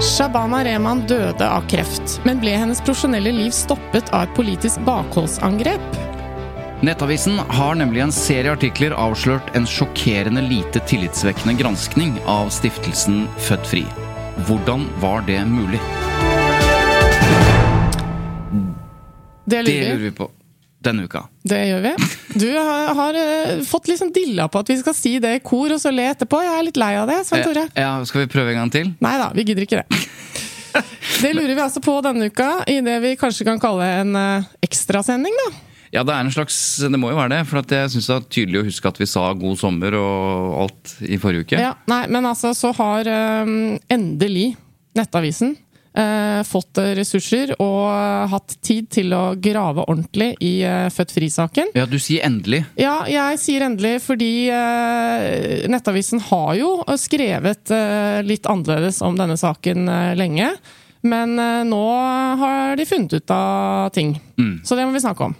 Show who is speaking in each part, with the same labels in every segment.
Speaker 1: Shabana Rehman døde av kreft, men ble hennes profesjonelle liv stoppet av et politisk bakholdsangrep?
Speaker 2: Nettavisen har nemlig en serie artikler avslørt en sjokkerende lite tillitsvekkende granskning av stiftelsen Født Fri. Hvordan var det mulig?
Speaker 1: Det
Speaker 2: Det
Speaker 1: lurer
Speaker 2: lurer
Speaker 1: vi.
Speaker 2: vi på denne uka.
Speaker 1: Det gjør vi. Du har, har eh, fått liksom dilla på at vi skal si det i kor, og så le etterpå. Jeg er litt lei av det, Svein Tore.
Speaker 2: Eh, Ja, skal vi prøve en gang til?
Speaker 1: Nei da, vi gidder ikke det. Det lurer vi altså på denne uka, i det vi kanskje kan kalle en uh, ekstrasending, da.
Speaker 2: Ja, det er en slags Det må jo være det. For at jeg syns det er tydelig å huske at vi sa god sommer og alt i forrige uke.
Speaker 1: Ja, nei, men altså, så har um, endelig Nettavisen eh, fått eh, ressurser og eh, hatt tid til å grave ordentlig i uh, Født Fri-saken.
Speaker 2: Ja, du sier endelig.
Speaker 1: Ja, jeg sier endelig fordi eh, Nettavisen har jo skrevet eh, litt annerledes om denne saken eh, lenge. Men eh, nå har de funnet ut av ting. Så det må vi snakke om.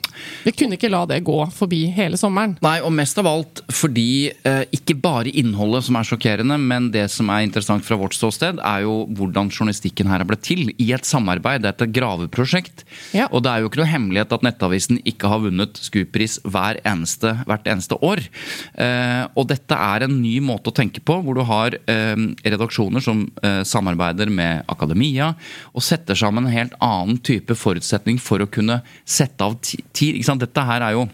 Speaker 1: Vi kunne ikke la det gå forbi hele sommeren.
Speaker 2: Nei, og mest av alt fordi eh, ikke bare innholdet som er sjokkerende, men det som er interessant fra vårt ståsted, er jo hvordan journalistikken her er blitt til i et samarbeid. Det er et graveprosjekt.
Speaker 1: Ja.
Speaker 2: Og det er jo ikke noe hemmelighet at Nettavisen ikke har vunnet Scoop-pris hver eneste, hvert eneste år. Eh, og dette er en ny måte å tenke på, hvor du har eh, redaksjoner som eh, samarbeider med akademia, og setter sammen en helt annen type forutsetning for å kunne sette av tid. Ikke sant? Dette her er jo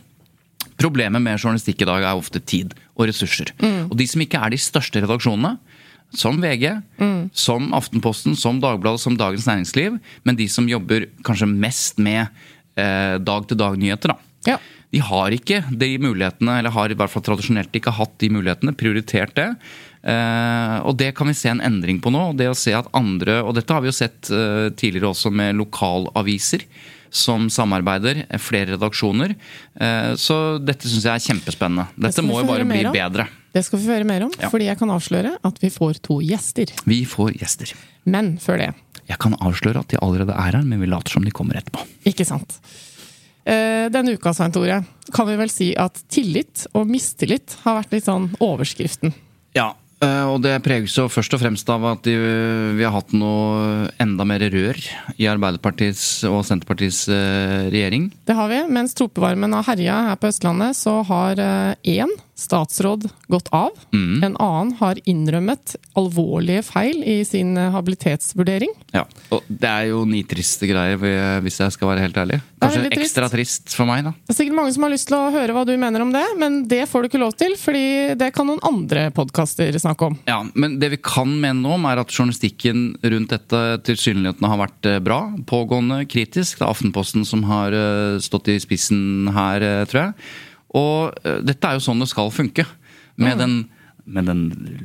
Speaker 2: Problemet med journalistikk i dag er ofte tid og ressurser. Og de som ikke er de største redaksjonene, som VG, som Aftenposten, som Dagbladet, som Dagens Næringsliv, men de som jobber kanskje mest med eh, dag-til-dag-nyheter, da.
Speaker 1: Ja.
Speaker 2: De har ikke de mulighetene, eller har i hvert fall tradisjonelt ikke hatt de mulighetene, prioritert det. Eh, og det kan vi se en endring på nå. det å se at andre, og Dette har vi jo sett eh, tidligere også med lokalaviser som samarbeider, eh, flere redaksjoner. Eh, så dette syns jeg er kjempespennende. Dette må jo bare bli
Speaker 1: om.
Speaker 2: bedre.
Speaker 1: Det skal vi få høre mer om,
Speaker 2: Ja.
Speaker 1: fordi jeg kan avsløre at vi får to gjester.
Speaker 2: Vi får gjester.
Speaker 1: Men før det,
Speaker 2: Jeg kan avsløre at de allerede er her, men vi later som de kommer etterpå.
Speaker 1: ikke sant. Eh, Denne uka, Svein Tore, kan vi vel si at tillit og mistillit har vært litt sånn overskriften.
Speaker 2: Ja, og det preges jo først og fremst av at vi har hatt noe enda mer rør i Arbeiderpartiets og Senterpartiets eh, regjering.
Speaker 1: Det har vi. Mens tropevarmen har herja her på Østlandet, så har én statsråd gått av. En annen har innrømmet alvorlige feil i sin eh, habilitetsvurdering.
Speaker 2: Ja, og Det er jo nitriste greier, hvis jeg skal være helt ærlig. Kanskje
Speaker 1: ekstra trist.
Speaker 2: trist for meg, da.
Speaker 1: Det er sikkert mange som har lyst til å høre hva du mener om det, men det får du ikke lov til, fordi det kan noen andre podkaster snakke om.
Speaker 2: Ja, Men det vi kan mene noe om, er at journalistikken rundt dette tilsynelatende har vært eh, bra. Pågående, kritisk. Det er Aftenposten som har eh, stått i spissen her, eh, tror jeg. Og eh, dette er jo sånn det skal funke. Med den med den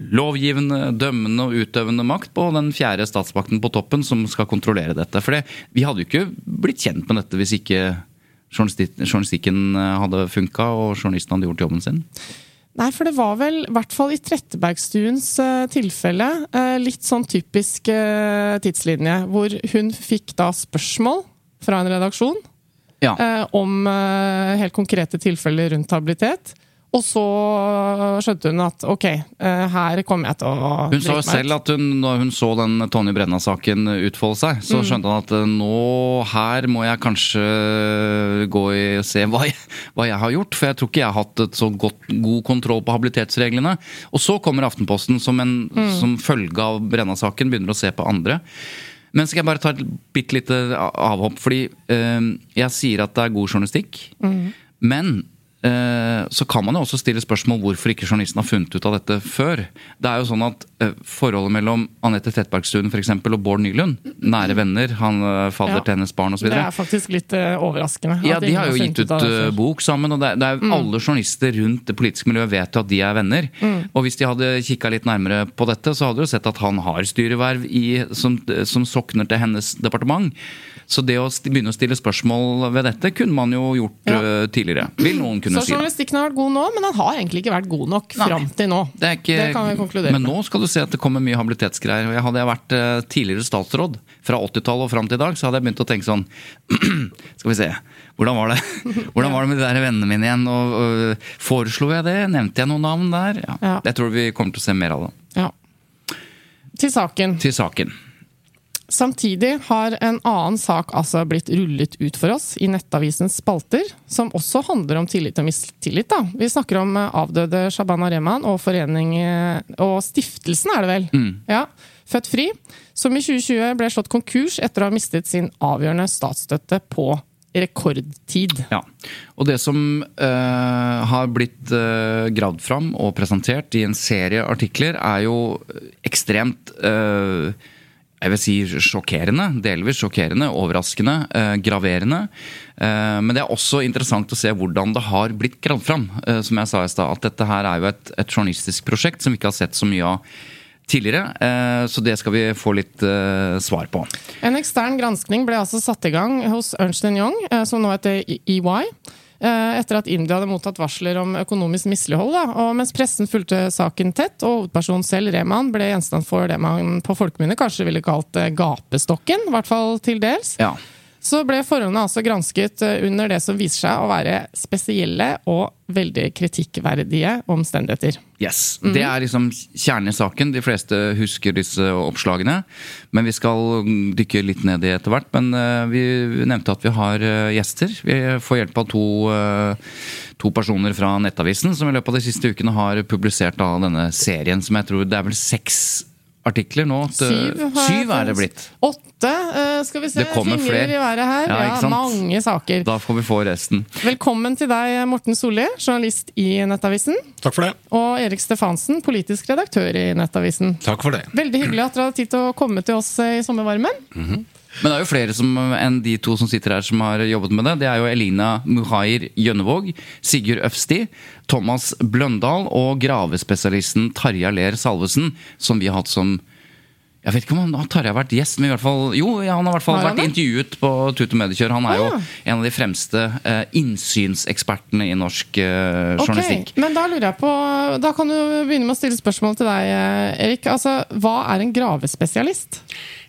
Speaker 2: lovgivende, dømmende og utøvende makt på den fjerde statsmakten på toppen som skal kontrollere dette. For det, vi hadde jo ikke blitt kjent med dette hvis ikke journalistikken eh, hadde funka og journalisten hadde gjort jobben sin.
Speaker 1: Nei, for det var vel, i hvert fall i Trettebergstuens uh, tilfelle, uh, litt sånn typisk uh, tidslinje, hvor hun fikk da spørsmål fra en redaksjon
Speaker 2: Ja.
Speaker 1: eh, om eh, helt konkrete tilfeller rundt habilitet. Og så skjønte hun at ok, eh, her kommer jeg til å
Speaker 2: Hun sa jo selv at hun, når hun så den Tonje Brenna-saken utfolde seg,
Speaker 1: Mm.
Speaker 2: så skjønte hun at nå her må jeg kanskje gå i og se hva jeg, hva jeg har gjort. For jeg tror ikke jeg har hatt et så godt, god kontroll på habilitetsreglene. Og så kommer Aftenposten som, en,
Speaker 1: Mm.
Speaker 2: som følge av Brenna-saken begynner å se på andre. Men skal jeg bare ta et bitte lite avhopp, fordi eh, jeg sier at det er god journalistikk.
Speaker 1: Mm.
Speaker 2: Men så kan man jo også stille spørsmål hvorfor ikke journalisten har funnet ut av dette før. Det er jo sånn at eh, Forholdet mellom Anette Trettebergstuen for eksempel, og Bård Nylund, nære venner, han fader fadder
Speaker 1: Ja.
Speaker 2: til hennes barn osv.
Speaker 1: Det er faktisk litt eh, overraskende.
Speaker 2: Ja, De har jo gitt ut eh.
Speaker 1: Mm.
Speaker 2: bok sammen, og det, er- det er alle journalister rundt det politiske miljøet vet jo at de er venner.
Speaker 1: Mm.
Speaker 2: Og hvis de hadde kikka litt nærmere på dette, så hadde de jo sett at han har styreverv i, som, som sokner til hennes departement. Så det å begynne å stille spørsmål ved dette kunne man jo gjort
Speaker 1: Ja.
Speaker 2: eh, tidligere. Vil noen kunne
Speaker 1: Så
Speaker 2: si.
Speaker 1: journalistikken har vært god nå, men den har egentlig ikke vært god nok fram til nå.
Speaker 2: Det, ikke,
Speaker 1: Det kan vi konkludere
Speaker 2: Men
Speaker 1: med.
Speaker 2: nå skal du se at det kommer mye habilitetsgreier. Og jeg hadde jeg vært eh, tidligere statsråd fra 80-tallet og fram til i dag, så hadde jeg begynt å tenke sånn Skal vi se. Hvordan var det Hvordan var det med de der vennene mine igjen? Og, og, Foreslo jeg det? Nevnte jeg noen navn der? Ja.
Speaker 1: Ja.
Speaker 2: Jeg tror vi kommer til å se mer av det.
Speaker 1: Ja. Til saken.
Speaker 2: Til saken.
Speaker 1: Samtidig har en annen sak altså blitt rullet ut for oss i Nettavisens spalter, som også handler om tillit og mistillit. Da. Vi snakker om eh, avdøde Shabana Rehman og eh, og stiftelsen, er det vel? Ja, Født Fri, som i 2020 ble slått konkurs etter å ha mistet sin avgjørende statsstøtte på rekordtid.
Speaker 2: Ja. Og det som øh, har blitt øh, gravd fram og presentert i en serie artikler, er jo ekstremt eh, jeg vil si sjokkerende. Delvis sjokkerende, overraskende, eh, graverende. Eh, men det er også interessant å se hvordan det har blitt gravd fram. Eh, som jeg sa i stad, at dette her er jo et, et journalistisk prosjekt som vi ikke har sett så mye av tidligere. Eh, så det skal vi få litt eh, svar på.
Speaker 1: En ekstern granskning ble altså satt i gang hos Ernst Young, eh, som nå heter EY. Eh, Etter at India hadde mottatt varsler om økonomisk mislighold. Da. Og mens pressen fulgte saken tett, og hovedpersonen selv, Rehman, ble gjenstand for det man på folkemunne kanskje ville kalt eh, gapestokken. I hvert fall til dels.
Speaker 2: Ja.
Speaker 1: Så ble forholdene altså gransket eh, under det som viser seg å være spesielle og veldig kritikkverdige omstendigheter.
Speaker 2: Yes. Det er liksom kjernen i saken. De fleste husker disse oppslagene. Men vi skal dykke litt ned i etter hvert. Men eh, vi nevnte at vi har eh, gjester. Vi får hjelp av to, to personer fra Nettavisen som i løpet av de siste ukene har publisert denne serien som jeg tror Det er vel seks artikler nå? At, eh,
Speaker 1: Syv,
Speaker 2: syv er det blitt.
Speaker 1: Åtte, eh, skal vi se.
Speaker 2: Det kommer flere.
Speaker 1: her.
Speaker 2: Ja,
Speaker 1: Ja, mange saker.
Speaker 2: Da får vi få resten.
Speaker 1: Velkommen til deg, Morten Solli, journalist i Nettavisen.
Speaker 3: Takk for det.
Speaker 1: Og Erik Stefansen, politisk redaktør i Nettavisen.
Speaker 3: Takk for det.
Speaker 1: Veldig hyggelig at dere hadde tid til å komme til oss eh, i sommervarmen.
Speaker 2: Men det er jo flere som, enn de to som sitter her som har jobbet med det. Det er jo Elina Muhair Gjønnevåg, Sigurd Øfsti, Thomas Bløndal og gravespesialisten Tarjei Ler Salvesen, som vi har hatt som jeg vet ikke om han Tarjei har vært gjest, men i hvert fall Jo, ja, han har i hvert fall
Speaker 1: Har
Speaker 2: vært
Speaker 1: det?
Speaker 2: intervjuet på Tut og Mediekjør. Han er jo
Speaker 1: Ah.
Speaker 2: en av de fremste eh, innsynsekspertene i norsk eh,
Speaker 1: Ok,
Speaker 2: journalistikk.
Speaker 1: Men da lurer jeg på Da kan du begynne med å stille spørsmål til deg, eh, Erik. Altså, hva er en gravespesialist?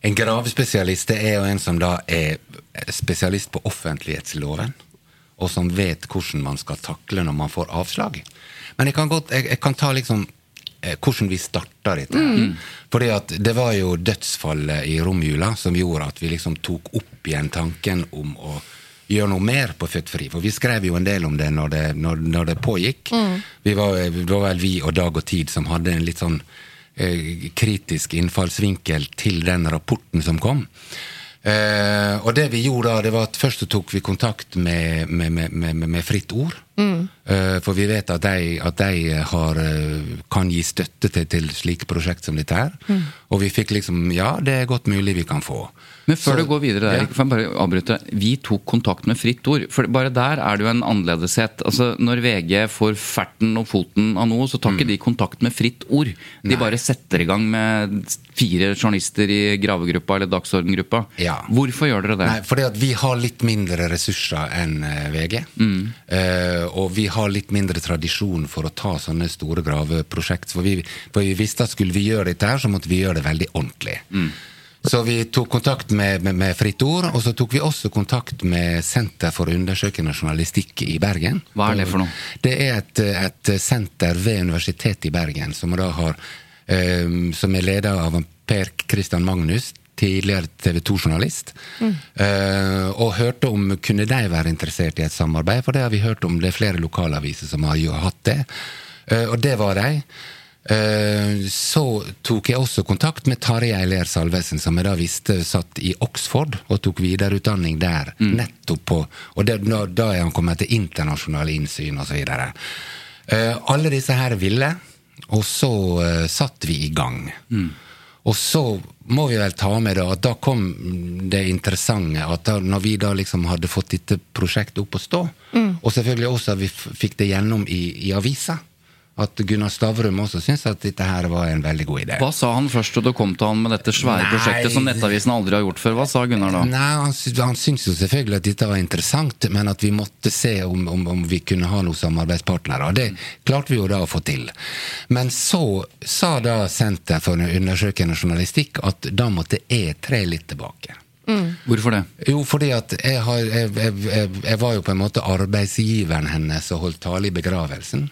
Speaker 3: En gravespesialist det er jo en som da er spesialist på offentlighetsloven, og som vet hvordan man skal takle når man får avslag. Men jeg kan, godt, jeg, jeg kan ta liksom hvordan vi starta dette. Mm. Fordi at det var jo dødsfallet i romjula som gjorde at vi liksom tok opp igjen tanken om å gjøre noe mer på Født Fri. For vi skrev jo en del om det når det, når, når det pågikk. Vi var, det var vel vi og Dag og Tid som hadde en litt sånn eh, kritisk innfallsvinkel til den rapporten som kom. Eh, og det vi gjorde da, det var at først tok vi kontakt med, med, med, med, Fritt Ord. Eh, for vi vet at de, at de har, eh, kan gi støtte til, til slike prosjekt som dette her. Og vi fikk liksom Ja, det er godt mulig vi kan få.
Speaker 2: Men før
Speaker 3: Så-
Speaker 2: du går videre der,
Speaker 3: Ja.
Speaker 2: Bare avbryte. Vi tok kontakt med Fritt Ord. For bare der er det jo en annerledeshet. Altså, når VG får ferten og foten av noe, så tar
Speaker 3: Mm.
Speaker 2: ikke de kontakt med Fritt Ord. De bare setter i gang med fire journalister i gravegruppa eller dagsordengruppa.
Speaker 3: Ja.
Speaker 2: Hvorfor gjør dere det?
Speaker 3: Nei, fordi at vi har litt mindre ressurser enn VG. VG. Uh, og vi har litt mindre tradisjon for å ta sånne store graveprosjekt. For vi, for vi visste at skulle vi gjøre dette her, så måtte vi gjøre det veldig ordentlig. Så vi tok kontakt med, med, med Fritt Ord, og så tok vi også kontakt med Senter for undersøkende journalistikk i Bergen.
Speaker 2: Hva er det for noe?
Speaker 3: Det er et, et senter ved Universitetet i Bergen som, da har, um, som er leda av Per Christian Magnus, tidligere TV 2-journalist. Eh, og hørte om kunne de være interessert i et samarbeid, for det har vi hørt om. Det er flere lokalaviser som har jo hatt det. uh, og det var de. Eh, så tok jeg også kontakt med Tarjei Ler Salvesen, som jeg da visste satt i Oxford og tok videreutdanning der. nettopp på, Og det, da, da er han kommet til internasjonale innsyn osv. Uh, alle disse her ville, og så uh, satt vi i gang. Og så må vi vel ta med det at da kom det interessante. at da, Når vi da liksom hadde fått dette prosjektet opp å stå, og selvfølgelig også at vi f- fikk det gjennom i, i avisa, at Gunnar Stavrum også syntes at dette her var en veldig god idé.
Speaker 2: Hva sa han først da du kom til han med dette svære
Speaker 3: Nei.
Speaker 2: prosjektet som Nettavisen aldri har gjort før? Hva sa Gunnar da?
Speaker 3: Nei, han, han syntes jo selvfølgelig at dette var interessant, men at vi måtte se om, om, om vi kunne ha noen samarbeidspartnere. Og det klarte vi jo da å få til. Men så sa da Senter for undersøkende journalistikk at da måtte jeg tre litt tilbake.
Speaker 2: Hvorfor det?
Speaker 3: Jo, fordi at jeg, har, jeg, jeg, jeg, jeg var jo på en måte arbeidsgiveren hennes og holdt tale i begravelsen.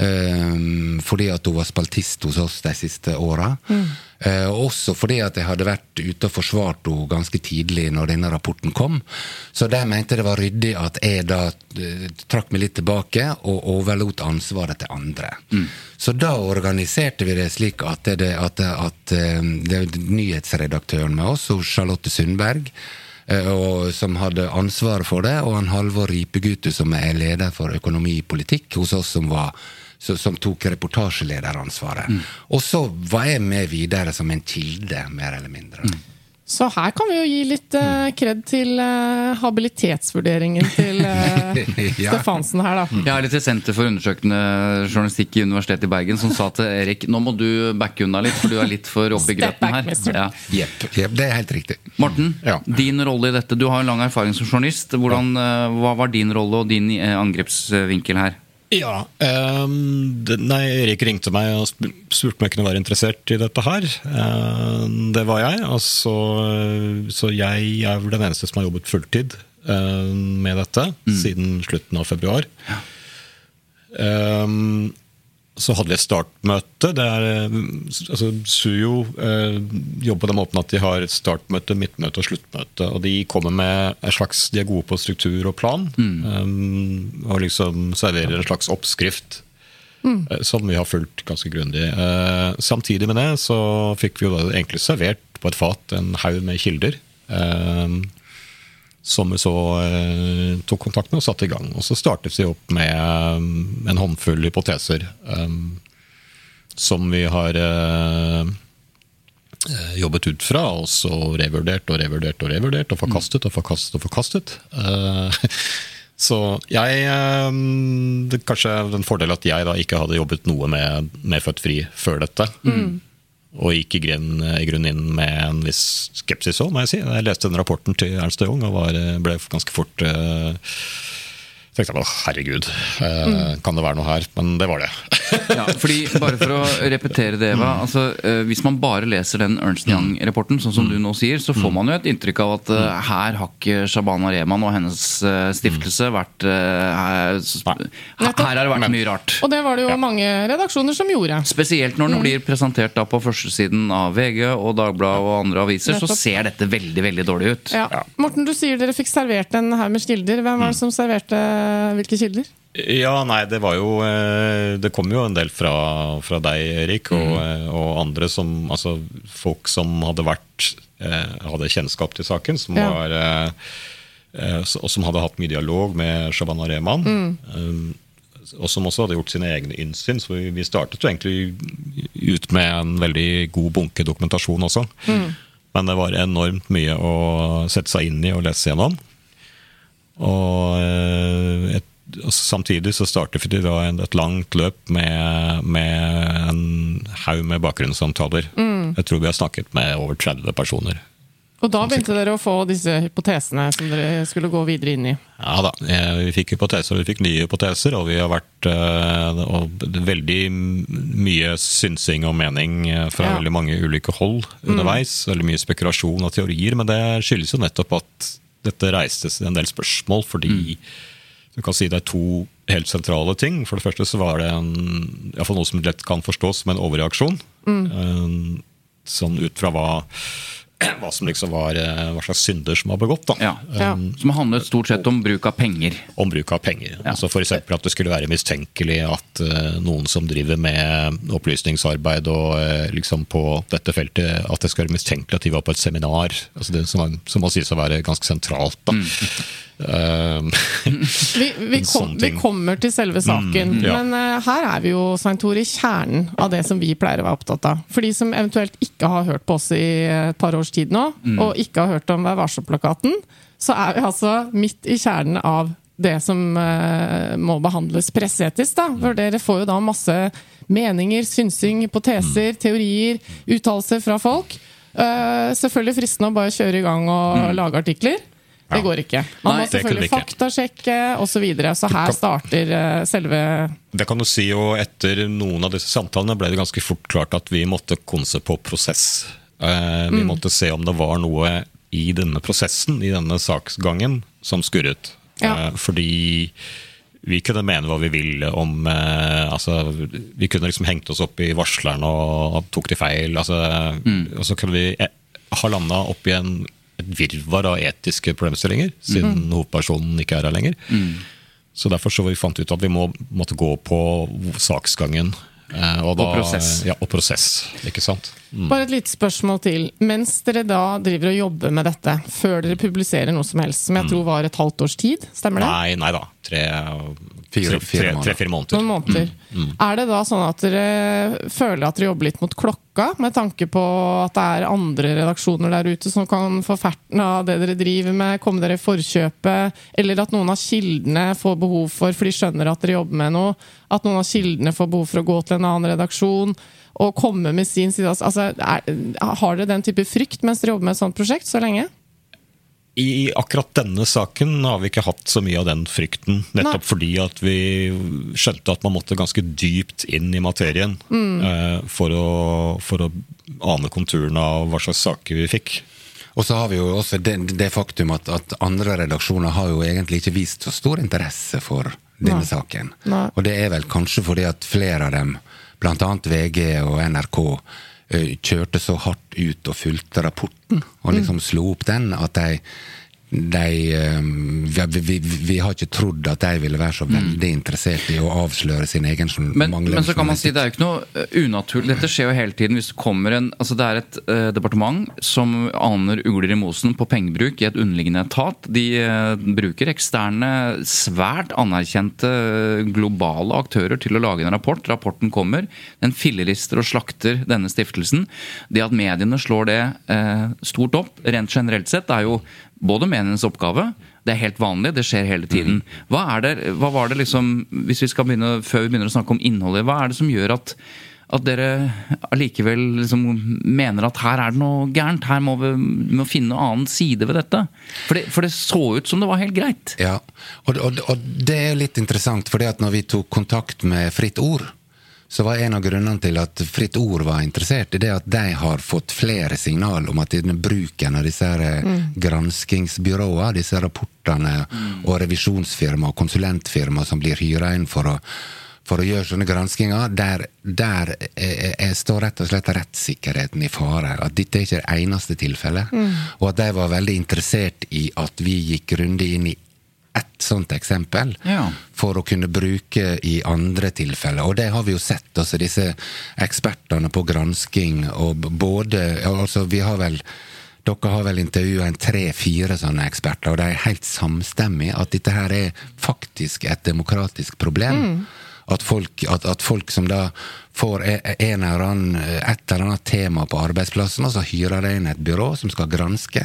Speaker 3: Ehm, fordi at hun var spaltist hos oss de siste åra. Og også fordi at jeg hadde vært ute og forsvart henne ganske tidlig når denne rapporten kom. Så de mente det var ryddig at jeg da eh, trakk meg litt tilbake og overlot ansvaret til andre. Så da organiserte vi det slik at, det, at, at eh, det er nyhetsredaktøren med oss, Charlotte Sundberg, eh, og, som hadde ansvaret for det, og han Halvor Ripegutu, som er leder for økonomipolitikk hos oss, som, var, så, som tok reportasjelederansvaret. Og så var jeg med videre som en kilde, mer eller mindre.
Speaker 1: Så her kan vi jo gi litt uh, kred til uh, habilitetsvurderingen til uh,
Speaker 3: Ja.
Speaker 1: Stefansen her, da.
Speaker 2: Jeg har litt til Senter for undersøkende journalistikk i Universitetet i Bergen som sa til Erik nå må du backe unna litt, for du er litt for oppe
Speaker 1: i
Speaker 2: grøten her. Ja.
Speaker 3: Yep. Yep, det er helt riktig.
Speaker 2: Morten,
Speaker 3: Ja.
Speaker 2: din rolle i dette. Du har en lang erfaring som journalist. Hvordan, hva var din rolle og din angrepsvinkel her?
Speaker 4: Ja, Um, det, nei, Erik ringte meg og sp- spurte om jeg kunne være interessert i dette her. Ehm, det var jeg. Og så, så jeg er vel den eneste som har jobbet fulltid ehm, med dette siden slutten av februar. Ehm, så hadde vi et startmøte. Der, er, eh, altså, Suyo eh, jobber på den måten at de har et startmøte, midtmøte og sluttmøte. Og de kommer med en slags, de er gode på struktur og plan. um, og liksom serverer en slags oppskrift. eh, Som vi har fulgt ganske grundig. Eh, samtidig med det så fikk vi jo da egentlig servert på et fat en haug med kilder. eh, som vi så eh, tok kontakt med og satte i gang. Og så startet vi opp med eh, en håndfull hypoteser eh, som vi har eh, jobbet ut fra, og så revurdert og revurdert og revurdert, og forkastet og forkastet og forkastet. Eh, så jeg eh, Det kanskje en fordel at jeg da ikke hadde jobbet noe med, med Født Fri før dette. Og gikk i grunn, i inn med en viss skepsis òg, må jeg si. Jeg leste den rapporten til Ernst og Young og var, ble ganske fort uh, tenkte jeg, «Å, herregud, eh, kan det være noe her? Men det var det.
Speaker 2: Ja, fordi Bare for å repetere det, Eva. Altså, eh, hvis man bare leser den Ernst Young-rapporten, sånn som du nå sier, så får man jo et inntrykk av at eh, her har ikke Shabana Rehman og hennes stiftelse vært her, her har det vært mye rart.
Speaker 1: Og det var det jo mange redaksjoner som gjorde.
Speaker 2: Spesielt når den blir presentert da på førstesiden av VG og Dagbladet og andre aviser, så ser dette veldig veldig dårlig ut.
Speaker 1: Ja. Morten, du sier dere fikk servert en haug med kilder. Hvem var det som serverte hvilke kilder?
Speaker 4: Ja, nei, det var jo eh, Det kom jo en del fra, fra deg, Erik, og, mm. og andre som Altså folk som hadde vært eh, Hadde kjennskap til saken, som
Speaker 1: Ja.
Speaker 4: var eh, eh, Og som hadde hatt mye dialog med Shabana Rehman. Mm. Og som også hadde gjort sine egne innsyn. Så vi, startet jo egentlig ut med en veldig god bunke dokumentasjon også. Men det var enormt mye å sette seg inn i og lese gjennom. Og eh, et, og samtidig så startet vi da et langt løp med, med en haug med bakgrunnssamtaler. Jeg tror vi har snakket med over 30 personer.
Speaker 1: Og da begynte dere å få disse hypotesene som dere skulle gå videre inn i?
Speaker 4: Ja da, eh, vi fikk hypoteser, vi fikk nye hypoteser, og vi har vært eh, og veldig mye synsing og mening fra
Speaker 1: Ja.
Speaker 4: veldig mange ulike hold underveis. Veldig mye spekulasjon og teorier, men det skyldes jo nettopp at dette reistes en del spørsmål, fordi du kan si det er to helt sentrale ting. For det første så var det en, noe som lett kan forstås som en overreaksjon. Eh, Sånn ut fra hva, hva som liksom var eh, hva slags synder som var begått. da.
Speaker 2: Ja.
Speaker 1: Ja.
Speaker 2: Som handlet stort sett om bruk av penger.
Speaker 4: om bruk av penger. Altså F.eks. at det skulle være mistenkelig at eh, noen som driver med opplysningsarbeid og eh, liksom på dette feltet, at det skal være mistenkelig at de var på et seminar. Altså det som, som må sies å være ganske sentralt. da. Eh,
Speaker 1: Vi, vi, kom, vi kommer til selve saken,
Speaker 4: Mm, ja.
Speaker 1: men eh, her er vi jo Tore, i kjernen av det som vi pleier å være opptatt av. For de som eventuelt ikke har hørt på oss i et par års tid nå,
Speaker 4: Mm.
Speaker 1: og ikke har hørt om Vær varsom-plakaten, så er vi altså midt i kjernen av det som uh, må behandles presseetisk. da. For dere får jo da masse meninger, synsing, hypoteser, teorier, uttalelser fra folk. Uh, selvfølgelig fristende å bare kjøre i gang og lage artikler. Det går ikke. Man må selvfølgelig faktasjekke osv. Så, videre. så her starter eh, selve
Speaker 4: det kan du si, og Etter noen av disse samtalene ble det ganske fort klart at vi måtte konse på prosess. Eh, vi måtte se om det var noe i denne prosessen, i denne saksgangen, som skurret.
Speaker 1: Ja.
Speaker 4: Eh, fordi vi kunne mene hva vi ville om eh, altså, Vi kunne liksom hengt oss opp i varsleren og, og tok de feil. Altså, Og så kunne vi eh, ha landa opp i en, et virvar av etiske problemstillinger, siden hovedpersonen ikke er her lenger. Så derfor så vi fant vi ut at vi må, måtte gå på saksgangen. eh, Og, da,
Speaker 2: prosess.
Speaker 4: Ja, og prosess, ikke sant?
Speaker 1: Bare et lite spørsmål til. Mens dere da driver og jobber med dette, før dere publiserer noe som helst, som jeg tror var et halvt års tid, stemmer det?
Speaker 4: Nei, nei da. Tre,
Speaker 3: Fire-
Speaker 4: tre,
Speaker 3: fire
Speaker 4: tre,
Speaker 3: måneder.
Speaker 4: tre-fire måneder.
Speaker 1: Mm. Mm. Er det da sånn at dere føler at dere jobber litt mot klokka, med tanke på at det er andre redaksjoner der ute som kan få ferten av det dere driver med, komme dere i forkjøpet, eller at noen av kildene får behov for, for de skjønner at dere jobber med noe, at noen av kildene får behov for å gå til en annen redaksjon og komme med sin side altså, er, Har dere den type frykt mens dere jobber med et sånt prosjekt så lenge?
Speaker 4: I akkurat denne saken har vi ikke hatt så mye av den frykten. Nettopp
Speaker 1: Nei.
Speaker 4: fordi at vi skjønte at man måtte ganske dypt inn i materien eh, for, å, for å ane konturene av hva slags saker vi fikk.
Speaker 3: Og så har vi jo også det, det faktum at, at andre redaksjoner har jo egentlig ikke vist så stor interesse for denne
Speaker 1: Nei.
Speaker 3: saken.
Speaker 1: Nei.
Speaker 3: Og det er vel kanskje fordi at flere av dem, annet VG og NRK, kjørte så hardt ut og fulgte rapporten, og
Speaker 1: Mm.
Speaker 3: liksom slo opp den, at de de, eh, vi, vi, vi har ikke trodd at de ville være så veldig interessert i å avsløre sin egen
Speaker 2: Men,
Speaker 3: manglende
Speaker 2: men så kan man si det er jo ikke noe eh, unaturlig. Dette skjer jo hele tiden hvis det kommer en altså Det er et eh, departement som aner ugler i mosen på pengebruk i et underliggende etat. De eh, bruker eksterne, svært anerkjente globale aktører til å lage en rapport. Rapporten kommer. Den fillerister og slakter denne stiftelsen. Det at mediene slår det eh, stort opp, rent generelt sett, er jo både menens oppgave det er helt vanlig, det skjer hele tiden. Hva, er det, hva var det liksom, hvis vi skal begynne, Før vi begynner å snakke om innholdet, hva er det som gjør at, at dere allikevel liksom mener at her er det noe gærent? Her må vi, vi må finne en annen side ved dette? For det, for det så ut som det var helt greit.
Speaker 3: Ja, og, og, og det er litt interessant, for når vi tok kontakt med Fritt Ord, så var en av grunnene til at Fritt Ord var interessert i det at de har fått flere signal om at denne bruken av disse mm. granskingsbyråene, disse rapportene og revisjonsfirma og konsulentfirma som blir hyra inn for å for å gjøre sånne granskinger, der, der er, er, står rett og slett rettssikkerheten i fare. At dette er ikke det eneste tilfellet. Og at de var veldig interessert i at vi gikk grundig inn i ett sånt eksempel
Speaker 2: Ja.
Speaker 3: for å kunne bruke i andre tilfeller. Og det har vi jo sett, altså disse ekspertene på gransking og både Altså, vi har vel dere har vel intervjua en tre-fire sånne eksperter, og de er helt samstemmige at dette her er faktisk et demokratisk problem. At folk, at, at folk som da får e- en eller annen, et eller annet tema på arbeidsplassen, og så hyrer de inn et byrå som skal granske.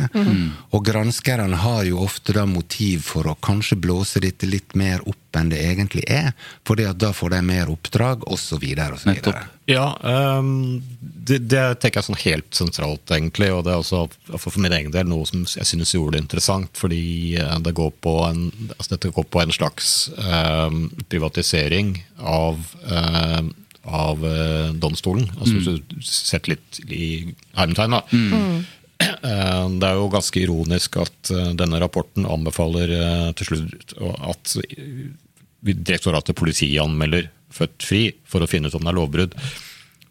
Speaker 3: Og granskerne har jo ofte da motiv for å kanskje blåse dette litt mer opp enn det egentlig er, fordi at da får de mer oppdrag, osv. osv.
Speaker 2: Nettopp.
Speaker 4: Ja, um, det, det tenker jeg sånn helt sentralt, egentlig. Og det er også for min egen del noe som jeg synes gjorde det interessant. Fordi eh, det går på en, altså dette går på en slags um, privatisering av, eh, av eh, domstolen. Altså Hvis du setter litt i hermetegn, da. Mm. Det er jo ganske ironisk at eh, denne rapporten anbefaler eh, til slutt at direktoratet politianmelder Født Fri for å finne ut om det er lovbrudd.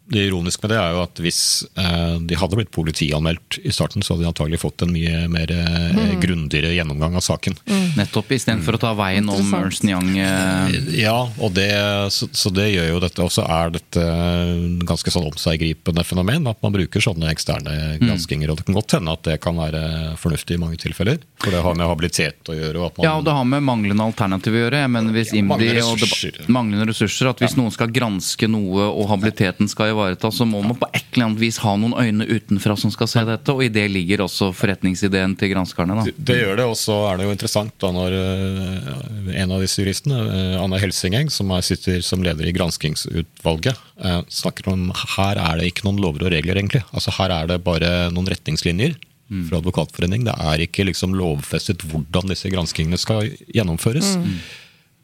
Speaker 4: Det ironiske med det er jo at hvis eh, de hadde blitt politianmeldt i starten, så hadde de antagelig fått en mye mer eh, grundigere gjennomgang av saken.
Speaker 2: Nettopp, istedenfor å ta veien om Ernst Young. eh,
Speaker 4: Ja, og det, så, så det gjør jo dette Og så er dette ganske sånn omseggripende fenomen. At man bruker sånne eksterne granskinger. Og det kan godt hende at det kan være fornuftig i mange tilfeller. For det har med habilitet å gjøre. Og at man,
Speaker 2: Ja, og det har med manglende alternativ å gjøre. Men hvis hvis IMDi
Speaker 4: manglende
Speaker 2: og
Speaker 4: ressurser.
Speaker 2: manglende ressurser, at hvis noen skal granske noe og habiliteten skal ivaretas, så må man på et eller annet vis ha noen øyne utenfra som skal se dette, og i det ligger også forretningsideen til granskerne. da.
Speaker 4: Det, det gjør det, og så er det jo interessant da når eh, en av disse juristene, Anna Helsingeng, som er, sitter som leder i granskingsutvalget, eh, snakker om her er det ikke noen lover og regler, egentlig. Altså Her er det bare noen retningslinjer fra Advokatforening. Det er ikke liksom lovfestet hvordan disse granskingene skal gjennomføres.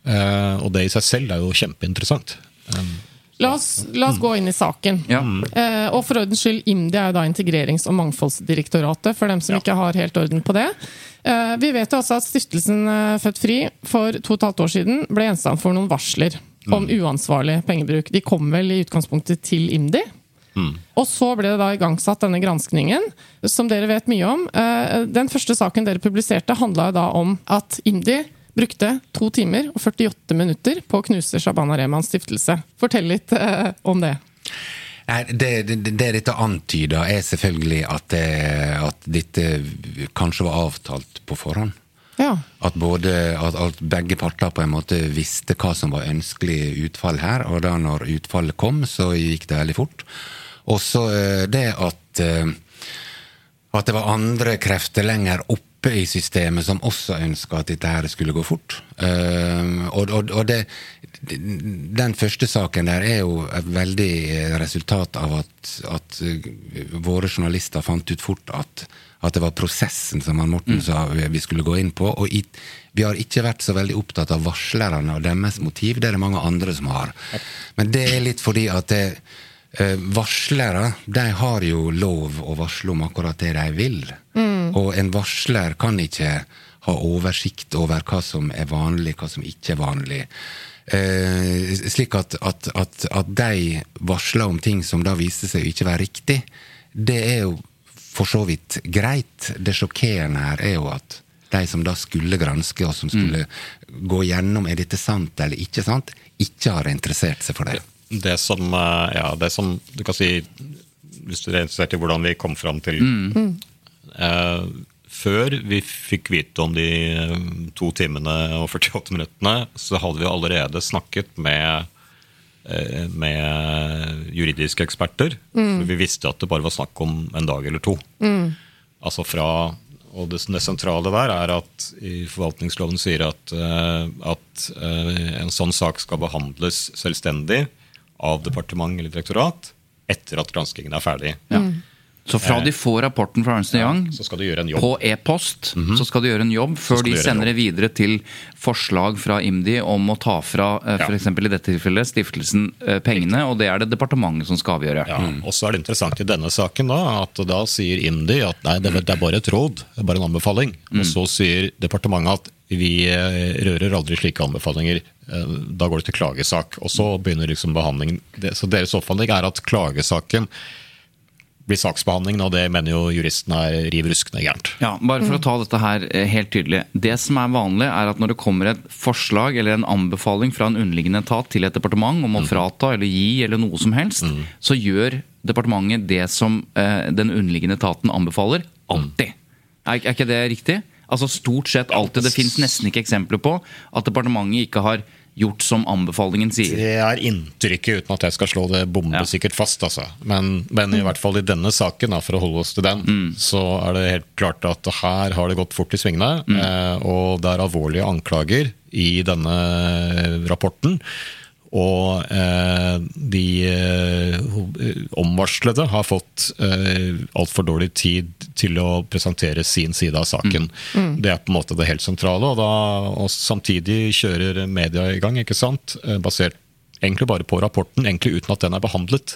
Speaker 4: Eh, og det i seg selv er jo kjempeinteressant. Um,
Speaker 1: La oss, la oss gå inn i saken.
Speaker 2: Ja.
Speaker 1: Eh, og for ordens skyld, IMDi er jo da Integrerings- og mangfoldsdirektoratet, for dem som ikke har helt orden på det. Eh, vi vet jo også at stiftelsen eh, Født Fri for to og et halvt år siden ble gjenstand for noen varsler om uansvarlig pengebruk. De kom vel i utgangspunktet til IMDi. Og så ble det da igangsatt denne granskningen, som dere vet mye om. Eh, Den første saken dere publiserte, handla da om at IMDi brukte to timer og 48 minutter på å knuse Shabana Remans stiftelse. Fortell litt eh, om det.
Speaker 3: Det, det, det dette antyder, er selvfølgelig at, det, at dette kanskje var avtalt på forhånd.
Speaker 1: Ja.
Speaker 3: At, både, at, at begge parter på en måte visste hva som var ønskelig utfall her, og da når utfallet kom, så gikk det veldig fort. Og så eh, det at eh, at det var andre krefter lenger oppe i systemet som også ønska at dette her skulle gå fort. Uh, og og, og det, den første saken der er jo et veldig resultat av at, at eh, våre journalister fant ut fort at, at det var prosessen som han Morten sa vi skulle gå inn på. Og i, vi har ikke vært så veldig opptatt av varslerne og deres motiv. Det er det mange andre som har. Men det er litt fordi at det, Eh, varslere de har jo lov å varsle om akkurat det de vil. Og en varsler kan ikke ha oversikt over hva som er vanlig, hva som ikke er vanlig. Eh, slik at, at, at, at de varsler om ting som da viste seg å ikke være riktig, det er jo for så vidt greit. Det sjokkerende her er jo at de som da skulle granske, og som skulle gå gjennom er dette sant eller ikke sant, ikke har interessert seg for det.
Speaker 4: Det som, eh, ja, det som du kan si Hvis du er interessert i hvordan vi kom fram til eh, Før vi fikk vite om de eh, to timene og 48 minuttene, så hadde vi allerede snakket med, eh, med juridiske eksperter. For vi visste at det bare var snakk om en dag eller to. Altså fra og det, det sentrale der er at i forvaltningsloven sier at, at en sånn sak skal behandles selvstendig av departement eller direktorat etter at granskingen er ferdig.
Speaker 2: Så fra de får rapporten fra Ernst Young
Speaker 4: Så skal du gjøre en jobb.
Speaker 2: på e-post, så skal de gjøre en jobb før de
Speaker 4: de
Speaker 2: sender det videre til forslag fra IMDi om å ta fra eh,
Speaker 4: Ja.
Speaker 2: for eksempel i dette tilfellet stiftelsen eh, pengene, og det er det departementet som skal avgjøre.
Speaker 4: Ja, og så er det interessant i denne saken da, at da sier IMDi at nei, det er- bare et råd, det er bare en anbefaling. Og så sier departementet at vi eh, rører aldri slike anbefalinger. Eh, Da går det til klagesak. Og så begynner liksom behandlingen. Så deres oppfatning er at klagesaken blir saksbehandlingen, og det mener jo juristen er riv ruskende gærent.
Speaker 2: Ja, bare for å ta dette her eh, helt tydelig. Det som er vanlig, er at når det kommer et forslag eller en anbefaling fra en underliggende etat til et departement om å frata eller gi eller noe som helst, så gjør departementet det som eh, den underliggende etaten anbefaler. Alltid. Er, er ikke det riktig? Altså Stort sett alltid. Det fins nesten ikke eksempler på at departementet ikke har gjort som anbefalingen sier.
Speaker 4: Det er inntrykket, uten at jeg skal slå det bombesikkert fast. Altså. Men, men i hvert fall i denne saken, da, for å holde oss til den, så er det helt klart at her har det gått fort i svingene. Mm. og det er alvorlige anklager i denne rapporten. Og eh, de eh, omvarslede har fått eh, altfor dårlig tid til å presentere sin side av saken. Det er på en måte det helt sentrale. Og, da, og samtidig kjører media i gang, ikke sant? Eh, basert egentlig bare på rapporten, egentlig uten at den er behandlet.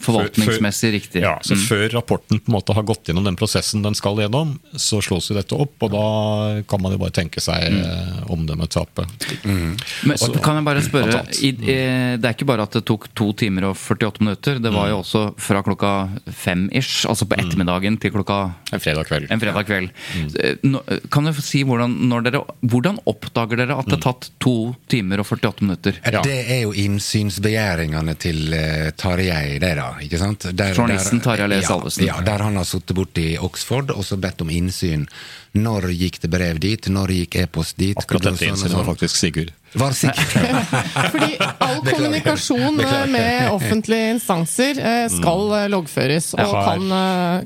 Speaker 2: Forvaltningsmessig
Speaker 4: Før-
Speaker 2: riktig.
Speaker 4: Ja, så
Speaker 2: Mm.
Speaker 4: Før rapporten på en måte har gått gjennom den prosessen den skal gjennom, så slås jo dette opp, og da kan man jo bare tenke seg
Speaker 2: Mm.
Speaker 4: eh, omdømmetapet.
Speaker 2: Men
Speaker 4: Så-
Speaker 2: kan jeg bare spørre, i, eh, Det er ikke bare at det tok to timer og 48 minutter. Det var jo også fra klokka fem-ish, altså på ettermiddagen til klokka
Speaker 4: En fredag kveld.
Speaker 2: en fredag kveld. Mm. nå- Kan du si hvordan, når dere, hvordan oppdager dere at det har tatt to timer og 48 minutter?
Speaker 4: Ja.
Speaker 3: Det er jo innsynsbegjæringene til uh, Tarjei, det da. Ikke sant? Der,
Speaker 2: Journalisten Tarjei Le
Speaker 3: ja,
Speaker 2: Salvesen.
Speaker 3: Ja, der han har sittet borte i Oxford og så bedt om innsyn. Når gikk det brev dit? Når gikk e-post dit?
Speaker 4: Akkurat dette
Speaker 3: Sånn
Speaker 4: innsynet var
Speaker 3: sånn.
Speaker 4: faktisk Sigurd.
Speaker 3: Var.
Speaker 1: Fordi all kommunikasjon eh, med offentlige instanser eh, skal eh, loggføres, og kan,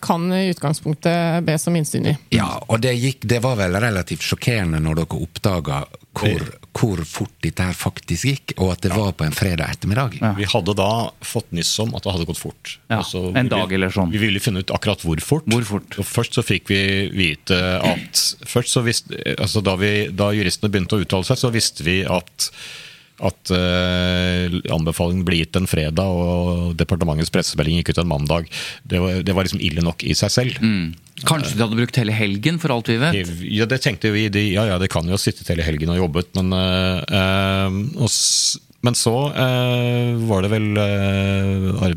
Speaker 1: kan i utgangspunktet bes om innsyn i.
Speaker 3: Ja, og det, gikk, det var vel relativt sjokkerende når dere oppdaga hvor, hvor fort dette her faktisk gikk, og at det var på en fredag ettermiddag.
Speaker 4: Vi hadde da fått nyss om at det hadde gått fort.
Speaker 2: Ja,
Speaker 4: Altså,
Speaker 2: en
Speaker 4: vi-
Speaker 2: dag eller sånn.
Speaker 4: Vi ville finne ut akkurat hvor fort.
Speaker 2: Hvor fort?
Speaker 4: Og først så fikk vi vite at først så visste, altså da, vi, da juristene begynte å uttale seg, så visste vi at at eh, anbefalingen ble gitt en fredag, og departementets pressemelding gikk ut en mandag. Det var, det var liksom ille nok i seg selv.
Speaker 2: Mm. Kanskje de hadde brukt hele helgen, for alt vi vet?
Speaker 4: Ja, det tenkte vi. De, ja, ja, det kan jo ha sittet hele helgen og jobbet, men eh, eh, og, s- Men så eh, var det vel eh,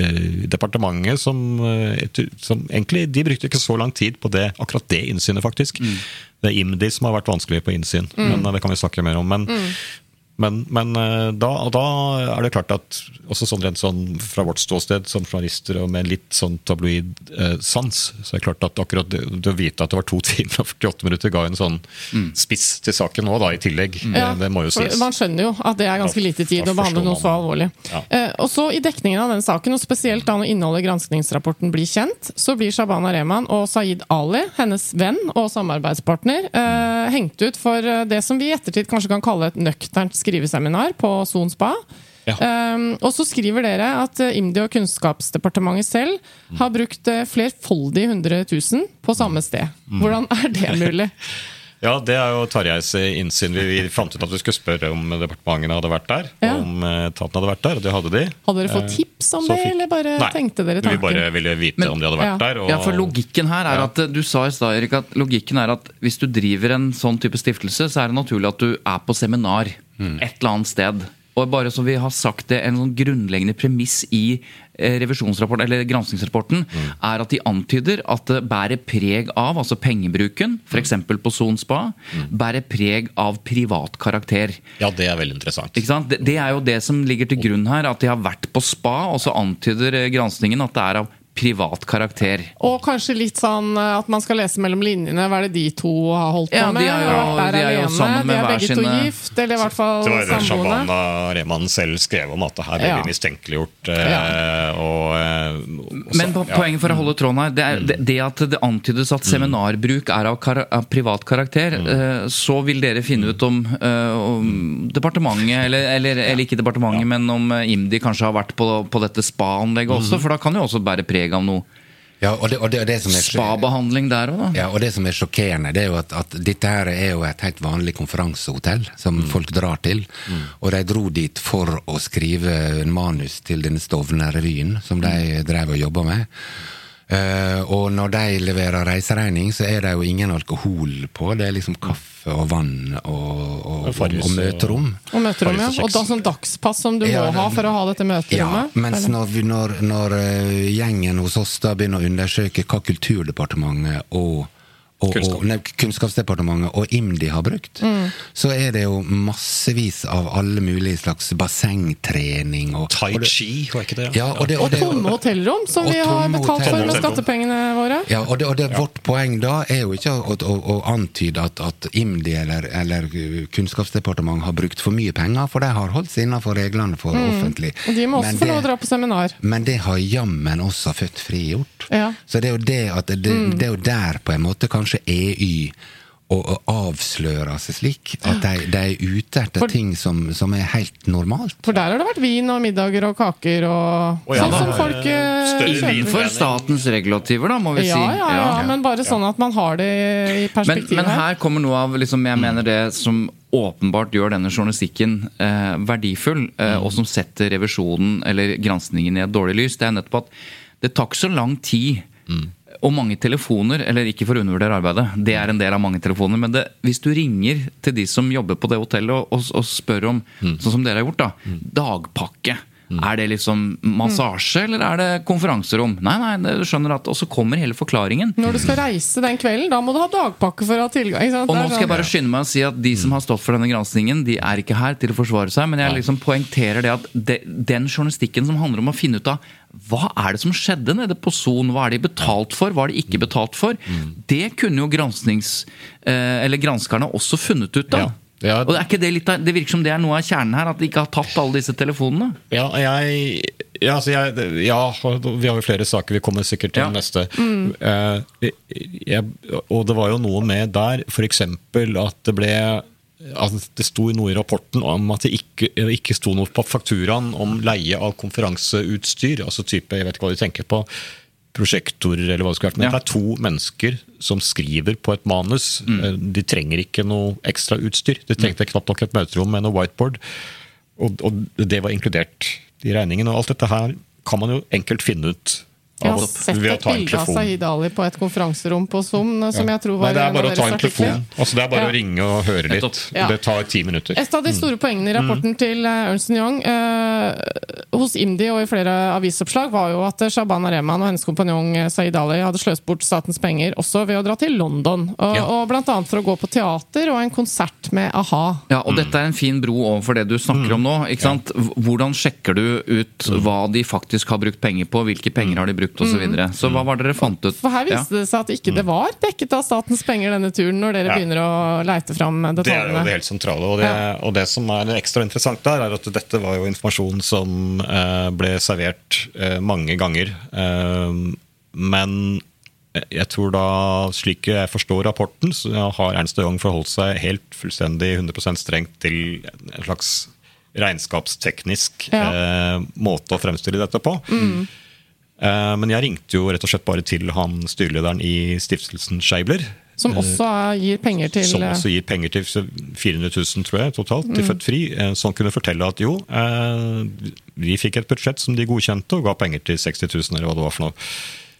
Speaker 4: eh, departementet som, eh, som Egentlig, de brukte ikke så lang tid på det, akkurat det innsynet, faktisk. Det er IMDi som har vært vanskelig på innsyn, men eh, det kan vi snakke mer om. men men, men eh, da, da er det klart at også sånn rent sånn fra vårt ståsted som journalister og med litt sånn tabloid eh, sans, så er det klart at akkurat det, det å vite at det var to timer og 48 minutter ga en sånn spiss til saken nå, da, i tillegg.
Speaker 1: Ja,
Speaker 4: det, må jo sies.
Speaker 1: Man skjønner jo at det er ganske lite tid å behandle noe så alvorlig.
Speaker 4: Ja.
Speaker 1: Eh, og så I dekningen av den saken, og spesielt da når innholdet i granskningsrapporten blir kjent, så blir Shabana Rehman og Saeed Ali, hennes venn og samarbeidspartner, eh, hengt ut for eh, det som vi i ettertid kanskje kan kalle et nøkternt skriveseminar på Son Spa.
Speaker 4: Ja.
Speaker 1: Um, og så skriver dere at eh, IMDi og Kunnskapsdepartementet selv har brukt eh, flerfoldige hundre tusen på samme sted.
Speaker 4: Mm.
Speaker 1: Hvordan er det mulig?
Speaker 4: Ja, det er jo Tarjeis innsyn. Vi, vi fant ut at vi skulle spørre om departementene hadde vært der.
Speaker 1: Ja.
Speaker 4: Om eh, etaten hadde vært der, og det hadde de.
Speaker 1: Hadde dere fått
Speaker 4: Eh,
Speaker 1: tips om
Speaker 4: så
Speaker 1: det,
Speaker 4: fikk-
Speaker 1: eller bare
Speaker 4: Nei,
Speaker 1: tenkte dere tanken?
Speaker 4: Vi bare ville vite
Speaker 2: Men-
Speaker 4: om de hadde vært
Speaker 1: ja.
Speaker 4: der. Og,
Speaker 2: Ja, for logikken her er at Du sa i stad, Erik, at logikken er at hvis du driver en sånn type stiftelse, så er det naturlig at du er på seminar et eller annet sted. Og bare så vi har sagt det, En sånn grunnleggende premiss i eh, revisjonsrapport, eller granskingsrapporten er at de antyder at det bærer preg av, altså pengebruken, f.eks. på Son Spa, bærer preg av privat karakter.
Speaker 4: Ja, det er veldig interessant.
Speaker 2: Ikke sant? Det, det er jo det som ligger til grunn her, at de har vært på spa, og så antyder granskingen granskningen at det er av privat karakter.
Speaker 1: Og kanskje litt sånn eh, at man skal lese mellom linjene. Hva er det de to har holdt
Speaker 2: Ja,
Speaker 1: på med?
Speaker 2: de er jo- de er jo sammen med
Speaker 1: de er
Speaker 2: hver
Speaker 1: begge to
Speaker 2: sine-
Speaker 1: gift, eller i hvert fall
Speaker 4: Det var det
Speaker 1: samboende.
Speaker 4: Shabana Rehman selv skrev om, at det her ble
Speaker 1: Ja.
Speaker 4: mistenkeliggjort. Ja. og, eh, og så-
Speaker 2: Men på,
Speaker 4: ja.
Speaker 2: poenget for å holde tråden her, det, er, det, det at det antydes at seminarbruk er av, kar av privat karakter, mm. så vil dere finne ut om, eh, om departementet, eller, eller, eller ikke departementet, men om eh, IMDi kanskje har vært på, på dette spa-anlegget også, for da kan jo også bære preg av noe
Speaker 3: Ja, og det, og det, og det som er
Speaker 2: spa-behandling der òg, da.
Speaker 3: Ja, og det som er sjokkerende, det er jo at, at dette her er jo et helt vanlig konferansehotell som folk drar til. Og de dro dit for å skrive en manus til denne Stovner-revyen som de drev og jobba med. Eh, og når de leverer reiseregning, så er det jo ingen alkohol på. Det er liksom kaffe og vann og, og, og, og møterom.
Speaker 1: Og møterom, ja.
Speaker 4: Og
Speaker 1: Og da sånn dagspass som du
Speaker 3: Ja,
Speaker 1: må ha for å ha dette møterommet?
Speaker 3: Ja,
Speaker 1: mens
Speaker 3: når, vi, når, når eh, gjengen hos oss da begynner å undersøke hva Kulturdepartementet og, og,
Speaker 4: Kunnskap.
Speaker 3: og nei, Kunnskapsdepartementet og IMDi har brukt,
Speaker 1: Mm.
Speaker 3: så er det jo massevis av alle mulige slags bassengtrening og
Speaker 4: Tai chi, var ikke det?
Speaker 3: Ja, og det,
Speaker 1: Og
Speaker 3: og det,
Speaker 1: tomme hotellrom, som vi har betalt for med skattepengene våre.
Speaker 3: ja, og det, og det, vårt poeng da er jo ikke å, å, å antyde at, at IMDi eller, eller Kunnskapsdepartementet har brukt for mye penger, for de har holdt seg innenfor reglene for offentlig.
Speaker 1: Mm. Og de må også
Speaker 3: Men
Speaker 1: få lov å dra på seminar.
Speaker 3: Men det har jammen også født frigjort.
Speaker 1: Ja.
Speaker 3: Så det er jo det at det,
Speaker 1: Mm.
Speaker 3: det er jo der på en måte kanskje EY å, avsløre seg slik. At de, de er ute etter
Speaker 1: For-
Speaker 3: ting som, som er helt normalt.
Speaker 1: For der har det vært vin og middager og kaker og
Speaker 4: oh, ja,
Speaker 1: sånn som folk eh,
Speaker 4: Større vin
Speaker 2: Innenfor statens regulativer, da, må vi
Speaker 1: Ja,
Speaker 2: si.
Speaker 1: ja, ja, ja, men bare sånn at man har det i
Speaker 2: Men, men her kommer noe av liksom, jeg mener det som åpenbart gjør denne journalistikken eh, verdifull, eh, og som setter revisjonen eller granskningen i et dårlig lys. Det er nettopp at det tar ikke så lang tid. Og mange telefoner, eller ikke for å undervurdere arbeidet, det er en del av mange telefoner, men det, hvis du ringer til de som jobber på det hotellet og, og, og spør om, sånn som dere har gjort, da, dagpakke. Er det liksom massasje, eller er det konferanserom? Nei, nei, du skjønner at, Og så kommer hele forklaringen.
Speaker 1: Når du skal reise den kvelden, da må du ha dagpakke for å ha tilgang. Ikke sant?
Speaker 2: Og nå skal jeg
Speaker 1: sånn-
Speaker 2: bare skynde meg å si at de som har stått for denne granskingen, de er ikke her til å forsvare seg, men jeg liksom poengterer det at de, den journalistikken som handler om å finne ut av hva er det som skjedde nede på Son, hva er de betalt for, hva er de ikke betalt for, det kunne jo gransknings... Eh, eller granskerne også funnet ut av.
Speaker 4: Ja. Ja.
Speaker 2: Og er det, av, det virker som det er noe av kjernen her, at de ikke har tatt alle disse telefonene.
Speaker 4: Ja, jeg, ja, altså jeg, ja, vi har jo flere saker. Vi kommer sikkert til
Speaker 2: Ja.
Speaker 4: neste. Eh, jeg, og det var jo noe med der, f.eks. at det ble at det sto noe i rapporten om at det ikke, ikke sto noe på fakturaen om leie av konferanseutstyr. altså type, Jeg vet ikke hva de tenker på. Prosjektorer eller hva det skulle vært. Men
Speaker 2: Ja.
Speaker 4: det er to mennesker som skriver på et manus.
Speaker 2: Mm.
Speaker 4: Eh, De trenger ikke noe ekstra utstyr. De trengte knapt nok et møterom med noe whiteboard. Og, og det var inkludert i regningen. Og alt dette her kan man jo enkelt finne ut.
Speaker 1: Jeg har sett et bilde av. Sahid Ali på et konferanserom på Zoom, som jeg tror var
Speaker 4: Nei, det er bare å ta en telefon. Altså, det er bare
Speaker 1: Ja.
Speaker 4: å ringe og høre litt.
Speaker 1: Ja.
Speaker 4: Det tar ti minutter.
Speaker 1: Et av de store poengene i rapporten til eh, Ernst Young eh, hos IMDi og i flere avisoppslag var jo at eh, Shabana Rehman og hennes kompanjong Sahid Ali hadde sløst bort statens penger også ved å dra til London. Og,
Speaker 4: Ja.
Speaker 1: og blant annet for å gå på teater og en konsert med a-ha.
Speaker 2: Ja, og dette er en fin bro overfor det du snakker om nå. ikke sant? Hvordan sjekker du ut hva de faktisk har brukt penger på, hvilke penger har de brukt osv. Så, videre. så hva var det dere fant ut?
Speaker 1: For her viste det seg at ikke det var dekket av statens penger denne turen, når dere
Speaker 4: Ja.
Speaker 1: begynner å leite fram detaljene.
Speaker 4: Det er jo det helt sentrale. Og det, og det som er ekstra interessant der, er at dette var jo informasjon som eh, ble servert eh, mange ganger. Eh, men jeg tror da, slik jeg forstår rapporten, så har Ernst og Young forholdt seg helt fullstendig 100 strengt til en slags regnskapsteknisk
Speaker 1: Ja.
Speaker 4: eh, måte å fremstille dette på. Eh, men jeg ringte jo rett og slett bare til han styrelederen i stiftelsen Scheibler.
Speaker 1: Som også er, gir penger til
Speaker 4: Som
Speaker 1: eh,
Speaker 4: også gir penger til 400 000 tror jeg, totalt
Speaker 1: Mm.
Speaker 4: til Født Fri. eh, Som kunne fortelle at jo, eh, vi fikk et budsjett som de godkjente, og ga penger til 60 000 eller hva det var for noe.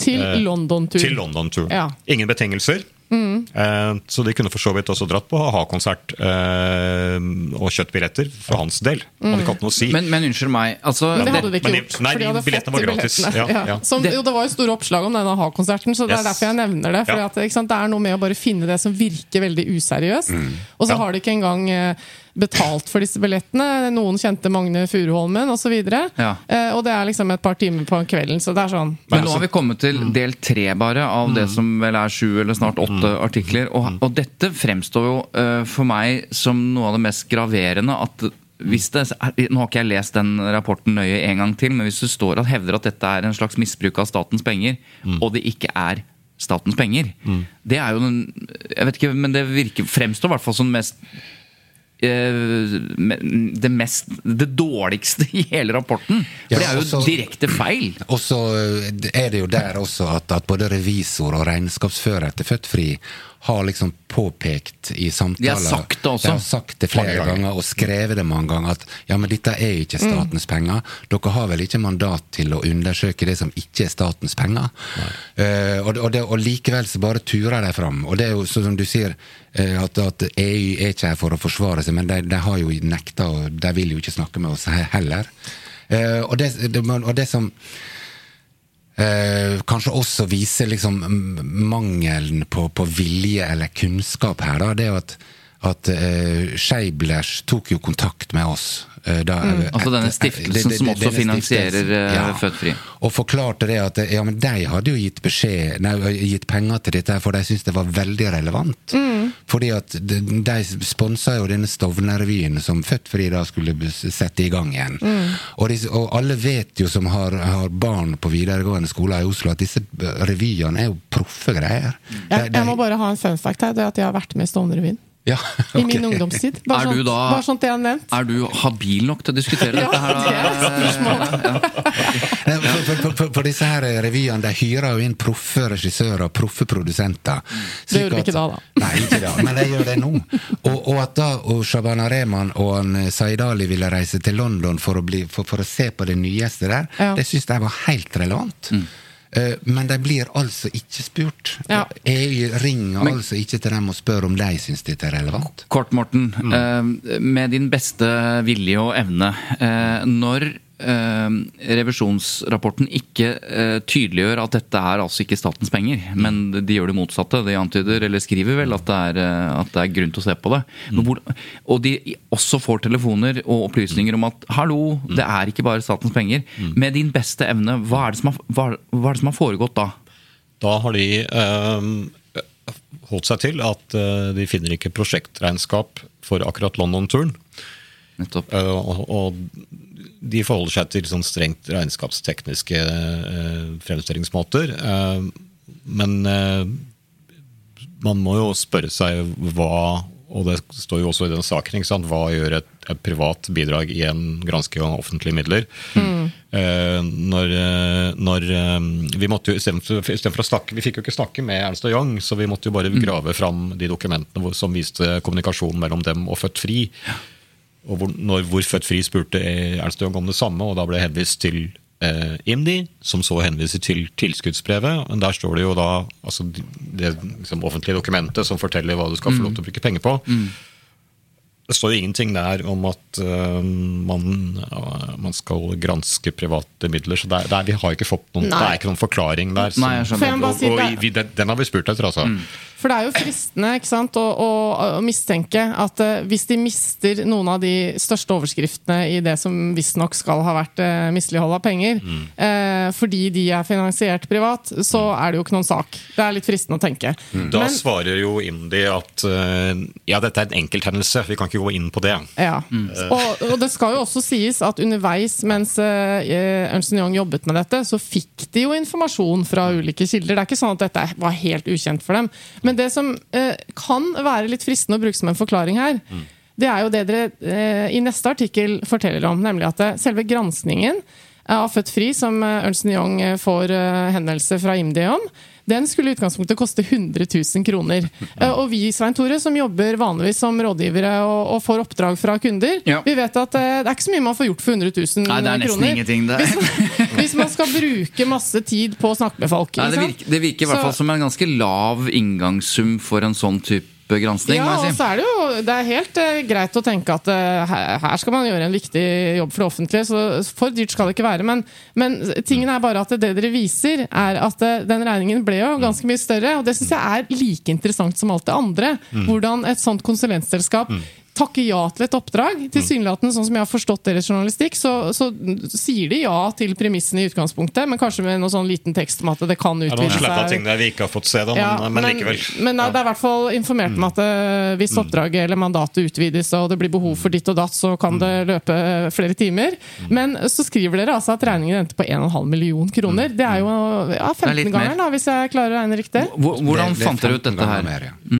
Speaker 1: til
Speaker 4: eh,
Speaker 1: London-tur.
Speaker 4: Til London-turen.
Speaker 1: Ja. Mm.
Speaker 4: Ingen betingelser. Eh, Så de kunne for så vidt også dratt på ha-konsert eh, og kjøpt billetter for hans del. Hadde ikke hatt noe å si.
Speaker 2: Men, men unnskyld meg. altså...
Speaker 1: Men det hadde de ikke
Speaker 4: men
Speaker 1: gjort.
Speaker 4: nei,
Speaker 1: de
Speaker 4: de billettene var gratis.
Speaker 1: billettene.
Speaker 4: Ja, ja.
Speaker 1: Som, jo, det var jo store oppslag om denne ha-konserten, så det er
Speaker 4: Yes.
Speaker 1: derfor jeg nevner det. For
Speaker 4: Ja.
Speaker 1: at, sant, det er noe med å bare finne det som virker veldig useriøst.
Speaker 4: Mm.
Speaker 1: Og så
Speaker 4: Ja.
Speaker 1: har de ikke engang eh, betalt for disse billettene. Noen kjente Magne Furuholmen osv.
Speaker 2: Ja.
Speaker 1: Eh, og det er liksom et par timer på kvelden, så det er sånn
Speaker 2: Men nå har vi kommet til del tre bare av det som vel er sju eller snart åtte artikler. Og, og dette fremstår jo uh, for meg som noe av det mest graverende. at hvis det, nå har ikke jeg lest den rapporten nøye en gang til, men hvis det står at hevder at dette er en slags misbruk av statens penger, og det ikke er statens penger Det er jo den Jeg vet ikke, men det virker, fremstår i hvert fall som den mest me- det mest Det dårligste i hele rapporten. For
Speaker 3: Ja,
Speaker 2: det er jo
Speaker 3: også-
Speaker 2: direkte feil.
Speaker 3: Og så eh, er det jo der også at, at både revisor og regnskapsfører etter Født Fri har liksom påpekt i samtaler
Speaker 2: De har sagt det også.
Speaker 3: De har sagt det flere
Speaker 4: ganger.
Speaker 3: ganger og skrevet det mange ganger at ja, men dette er ikke statens penger. Dere har vel ikke mandat til å undersøke det som ikke er statens penger? Uh, og, og, det, og likevel så bare turer de fram. Og det er jo sånn som du sier, uh, at, at EU er ikke her for å forsvare seg, men de, de har jo nekta, og de vil jo ikke snakke med oss heller. Uh, og, det, det, og det som Eh, kanskje også viser liksom mangelen på, på vilje eller kunnskap her. Da, det er jo at, at uh, Scheiblers tok jo kontakt med oss. eh, da,
Speaker 1: Mm.
Speaker 3: eh,
Speaker 2: Altså denne stiftelsen
Speaker 3: det- det-
Speaker 2: som også finansierer,
Speaker 3: ja,
Speaker 2: eh, Født Fri.
Speaker 3: Og forklarte det at ja, men de hadde jo gitt beskjed, nei, gitt penger til dette, for de syntes det var veldig relevant.
Speaker 1: Mm.
Speaker 3: Fordi at de, de sponsa jo denne Stovner-revyen som Født Fri da skulle sette i gang igjen.
Speaker 1: Mm.
Speaker 3: Og, disse, og alle vet jo som har, har barn på videregående skoler i Oslo, at disse revyene er jo proffe greier.
Speaker 1: Jeg, jeg må bare ha en fun fact her. Det at jeg har vært med i Stovner-revyen.
Speaker 3: Ja,
Speaker 1: I min ungdomstid. Bare, sånt,
Speaker 2: da-
Speaker 1: bare sånt det er nevnt.
Speaker 2: Er du habil nok til å diskutere
Speaker 1: Ja,
Speaker 2: dette her?
Speaker 1: det er?
Speaker 3: Nei, For, for, for, for, for disse her revyene de hyrer jo inn proffe regissører, proffe produsenter.
Speaker 1: Det gjorde vi ikke da, da.
Speaker 3: Nei, ikke da, men de gjør det nå. Og, og at da og Shabana Rehman og han, eh, Zaid Ali ville reise til London for å, bli, for, for å se på det nyeste der,
Speaker 1: Ja.
Speaker 3: det syns jeg var helt relevant. Eh, Men de blir altså ikke spurt.
Speaker 1: Ja.
Speaker 3: EU ringer altså ikke til dem og spør om de syns dette er relevant.
Speaker 2: Kort, Morten. Mm. Med din beste vilje og evne. eh, Når eh, revisjonsrapporten ikke eh, tydeliggjør at dette er altså ikke statens penger, men de gjør det motsatte. De antyder, eller skriver vel, at det er, eh, at det er grunn til å se på det. Men hvor, og de også får telefoner og opplysninger om at hallo, det er ikke bare statens penger. Med din beste evne, hva er det som har, hva, hva er det som har foregått da?
Speaker 4: Da har de eh, holdt seg til at eh, de finner ikke prosjektregnskap for akkurat London-turen.
Speaker 2: Nettopp.
Speaker 4: Og, og de forholder seg til sånn strengt regnskapstekniske eh, fremstillingsmåter. Eh, men eh, man må jo spørre seg hva og det står jo også i den saken, ikke sant? hva gjør et, et privat bidrag i en gransking av offentlige midler? Eh, når, eh, når eh, vi måtte jo, istedenfor istedenfor å snakke, Vi fikk jo ikke snakke med Ernst og Young, så vi måtte jo bare grave fram de dokumentene som viste kommunikasjonen mellom dem og Født Fri. Og hvor, når, hvor Født Fri spurte Ernst om det samme, og da ble henvist til eh, IMDi, som så henviser til tilskuddsbrevet. Men der står det jo da altså, det, det liksom, offentlige dokumentet som forteller hva du skal få lov til å bruke penger på. Det står jo ingenting der om at uh, man, uh, man skal granske private midler. så der, er, er, Vi har ikke fått noen, det er ikke noen forklaring der.
Speaker 2: Nei, jeg
Speaker 1: må bare
Speaker 4: og, og, vi, den, den har vi spurt etter, altså.
Speaker 1: For det er jo fristende ikke sant, å, å, å mistenke at uh, hvis de mister noen av de største overskriftene i det som visstnok skal ha vært uh, mislighold av penger, eh, fordi de er finansiert privat, så er det jo ikke noen sak. Det er litt fristende å tenke.
Speaker 4: Da
Speaker 1: Men-
Speaker 4: svarer jo IMDi at ja, dette er en enkelthendelse, vi kan ikke gå inn på det.
Speaker 1: Ja. Og, og det skal jo også sies at underveis mens uh, Ernst Young jobbet med dette, så fikk de jo informasjon fra ulike kilder. Det er ikke sånn at dette var helt ukjent for dem. Men det som eh, kan være litt fristende å bruke som en forklaring her, det er jo det dere eh, i neste artikkel forteller om, nemlig at det, selve granskningen av Født Fri, som eh, Ernst Young eh, får eh, henvendelse fra IMDi om, den skulle i utgangspunktet koste 100 000 kroner. Eh, Og vi Svein Tore, som jobber vanligvis som rådgivere og, og får oppdrag fra kunder,
Speaker 2: Ja.
Speaker 1: vi vet at eh, det er ikke så mye man får gjort for 100 000 kroner.
Speaker 2: Nei, det er nesten
Speaker 1: kroner.
Speaker 2: ingenting, det.
Speaker 1: Hvis, hvis man skal bruke masse tid på å snakke med folk.
Speaker 2: Nei, det, virker, det virker i hvert fall som en ganske lav inngangssum for en sånn type gransking.
Speaker 1: Ja, og så er det jo det er helt eh, greit å tenke at eh, her, her skal man gjøre en viktig jobb for det offentlige, så for dyrt skal det ikke være. Men, men tingen er bare at det dere viser, er at eh, den regningen ble jo ganske mye større. Og det syns jeg er like interessant som alt det andre. Hvordan et sånt konsulentselskap takker ja til et oppdrag. Tilsynelatende, sånn som jeg har forstått deres journalistikk, så, så sier de ja til premissene i utgangspunktet, men kanskje med noen sånn liten tekst om at det kan
Speaker 4: Det er Ja,
Speaker 1: seg.
Speaker 4: ting der vi ikke har fått se, da, men,
Speaker 1: Ja,
Speaker 4: men likevel.
Speaker 1: Men ja. det er i hvert fall informert om at eh, hvis oppdraget eller mandatet utvides og det blir behov for ditt og datt, så kan det løpe flere timer. Men så skriver dere altså at regningen endte på 1,5 million kroner. Det er jo ja,
Speaker 2: er litt
Speaker 1: 15-gangeren, da, hvis jeg klarer å regne riktig.
Speaker 2: Hvordan fant dere ut
Speaker 3: 15
Speaker 2: dette
Speaker 3: ganger
Speaker 2: her?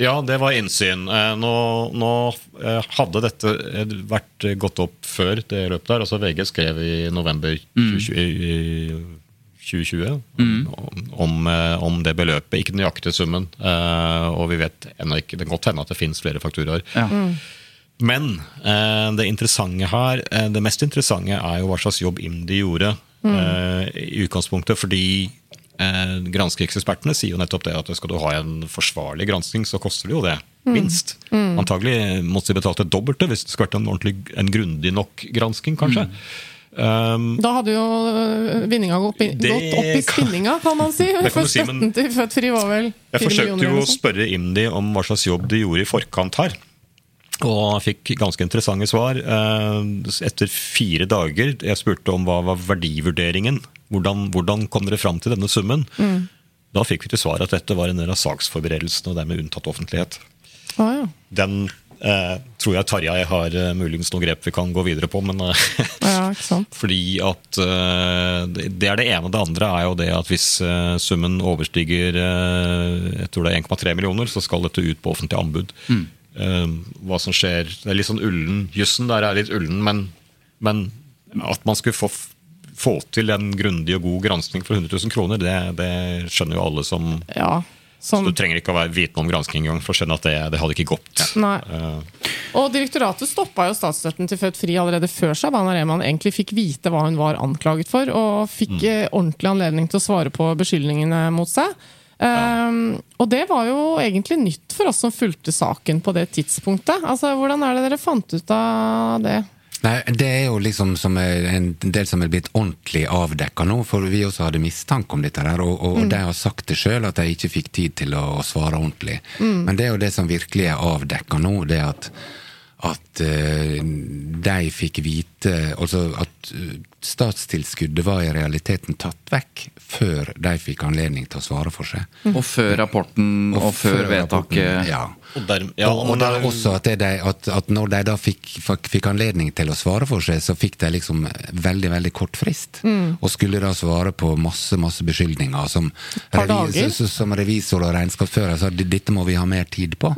Speaker 4: Ja, det var innsyn. Eh, Nå, nå eh, hadde dette eh, vært gått opp før det løpet der. Altså VG skrev i november 2020, mm. 2020 om, om, om det beløpet. Ikke den nøyaktige summen. eh, Og vi vet ennå ikke Det kan godt hende at det finnes flere fakturaer.
Speaker 2: Ja.
Speaker 4: Men eh, det interessante her, eh, det mest interessante er jo hva slags jobb IMDi gjorde. eh, I utgangspunktet fordi granskingsekspertene sier jo nettopp det at skal du ha en forsvarlig gransking, så koster det jo det. Minst. Antagelig måtte de betalt det dobbelte hvis det skulle vært en, ordentlig, en grundig nok gransking, kanskje. Um,
Speaker 1: Da hadde jo øh, vinninga gått, gått opp i spinninga, kan man si. For
Speaker 4: si,
Speaker 1: støtten til Født Fri var vel
Speaker 4: Jeg forsøkte jo å spørre IMDi om hva slags jobb de gjorde i forkant her. Og fikk ganske interessante svar. Eh, Etter fire dager jeg spurte om hva var verdivurderingen. Hvordan, hvordan kom dere fram til denne summen?
Speaker 1: Mm.
Speaker 4: Da fikk vi til svar at dette var en del av saksforberedelsene og dermed unntatt offentlighet.
Speaker 1: Å, ja.
Speaker 4: Den eh, tror jeg Tarjei har eh, muligens noen grep vi kan gå videre på, men eh,
Speaker 1: ja.
Speaker 4: Fordi at eh, det er det ene. Det andre er jo det at hvis eh, summen overstiger eh, jeg tror det er 1,3 millioner, så skal dette ut på offentlig anbud. Eh, hva som skjer Det er litt sånn ullen. Jussen der er litt ullen, men, men at man skulle få, få til en grundig og god gransking for 100 000 kroner, det, det skjønner jo alle som
Speaker 1: Ja,
Speaker 4: Så du trenger ikke å være noe om gransking engang for å skjønne at det, det hadde ikke gått.
Speaker 1: nei.
Speaker 4: Uh,
Speaker 1: Og direktoratet stoppa jo statsstøtten til Født Fri allerede før Shabana Rehman egentlig fikk vite hva hun var anklaget for, og fikk
Speaker 4: Mm.
Speaker 1: eh, ordentlig anledning til å svare på beskyldningene mot seg. Um, og det var jo egentlig nytt for oss som fulgte saken på det tidspunktet. Altså, Hvordan er det dere fant ut av det?
Speaker 3: Nei, Det er jo liksom som er en del som er blitt ordentlig avdekka nå, for vi også hadde mistanke om dette her, og, og, og de har sagt det sjøl at de ikke fikk tid til å, å svare ordentlig. Men det er jo det som virkelig er avdekka nå, det at at uh, de fikk vite Altså at eh, statstilskuddet var i realiteten tatt vekk før de fikk anledning til å svare for seg.
Speaker 2: Og før rapporten og, før vedtaket
Speaker 3: rapporten, Ja.
Speaker 4: og der, ja,
Speaker 3: og, og der,
Speaker 4: det er-
Speaker 3: også at, det de, at, at når de da fikk, fikk, fikk anledning til å svare for seg, så fikk de liksom veldig veldig kort frist. Og skulle da svare på masse masse beskyldninger som, revis, som revisor og regnskapsfører sa dette må vi ha mer tid på.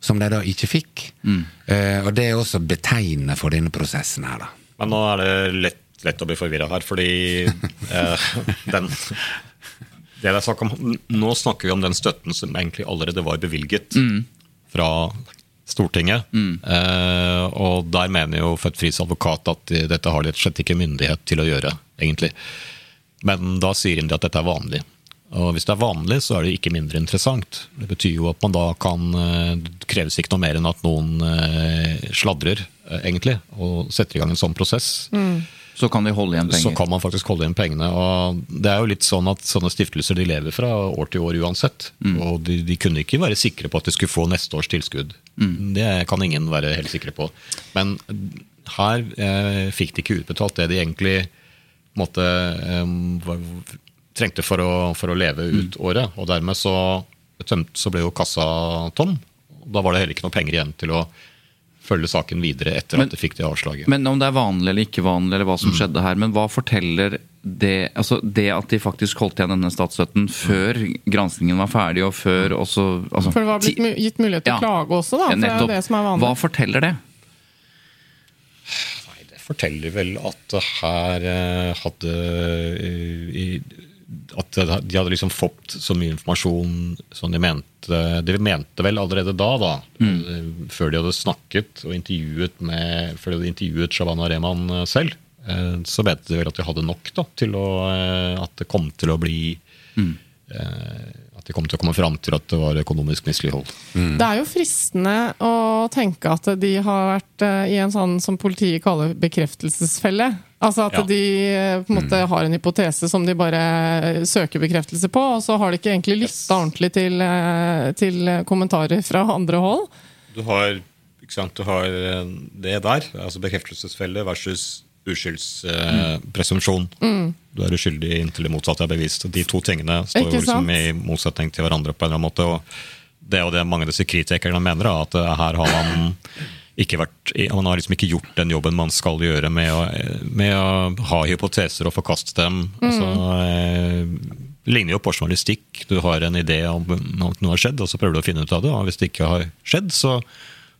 Speaker 3: Som de da ikke fikk. Uh, og det er også betegnende for denne prosessen her, da.
Speaker 4: Men nå er det lett, lett å bli forvirra her, fordi eh, den det det er snakk om, Nå snakker vi om den støtten som egentlig allerede var bevilget fra Stortinget. Eh, og der mener jo Født Fris advokat at de, dette har de rett og slett ikke myndighet til å gjøre, egentlig. Men da sier de at dette er vanlig. Og hvis det er vanlig, så er det ikke mindre interessant. Det betyr jo at man da kan eh, Det kreves ikke noe mer enn at noen eh, sladrer, eh, egentlig, og setter i gang en sånn prosess.
Speaker 2: Så kan de holde igjen
Speaker 4: Så kan man faktisk holde igjen pengene. og Det er jo litt sånn at sånne stiftelser de lever fra år til år uansett. Og de, de kunne ikke være sikre på at de skulle få neste års tilskudd. Det kan ingen være helt sikre på. Men her eh, fikk de ikke utbetalt det de egentlig måtte, eh, trengte for å, for å leve ut året. Og dermed så, tømt, så ble jo kassa tom. Da var det heller ikke noe penger igjen til å følge saken videre etter
Speaker 2: Men-
Speaker 4: at de fikk det avslaget.
Speaker 2: Men om det er vanlig eller ikke vanlig, eller hva
Speaker 4: Mm.
Speaker 2: som skjedde her, men hva forteller det altså det at de faktisk holdt igjen denne statsstøtten før granskingen var ferdig, og før også altså,
Speaker 1: For det var blitt gitt mulighet til
Speaker 2: Ja.
Speaker 1: å klage også, da. For det er jo det som er vanlig.
Speaker 2: Hva forteller det?
Speaker 4: Nei, det forteller vel at det her hadde eh, i, At de hadde liksom fått så mye informasjon som de mente De mente vel allerede da, da mm. før de hadde snakket og intervjuet med Før de hadde intervjuet Shabana Rehman eh, selv, eh, så mente de vel at de hadde nok da, til å eh, At det kom til å bli eh, At de kom til å komme fram til at det var økonomisk mislighold.
Speaker 1: Det er jo fristende å tenke at de har vært eh, i en sånn som politiet kaller bekreftelsesfelle. Altså at
Speaker 4: Ja.
Speaker 1: de eh, på en måte har en hypotese som de bare eh, søker bekreftelse på, og så har de ikke egentlig lytta ordentlig til, eh, til kommentarer fra andre hold.
Speaker 4: Du har, sant, du har eh, det der, altså bekreftelsesfelle versus uskyldspresumpsjon.
Speaker 1: Mm.
Speaker 4: Du er uskyldig inntil det motsatte er bevist. De to tingene står jo liksom i motsetning til hverandre på en eller annen måte. og Det er jo det mange av disse kritikerne mener, at eh, her har man vært, man har liksom ikke gjort den jobben man skal gjøre med å, med å ha hypoteser og forkaste dem.
Speaker 1: Mm.
Speaker 4: Altså, eh, ligner jo på journalistikk. Du har en idé om at noe har skjedd, og så prøver du å finne ut av det. og Hvis det ikke har skjedd, så,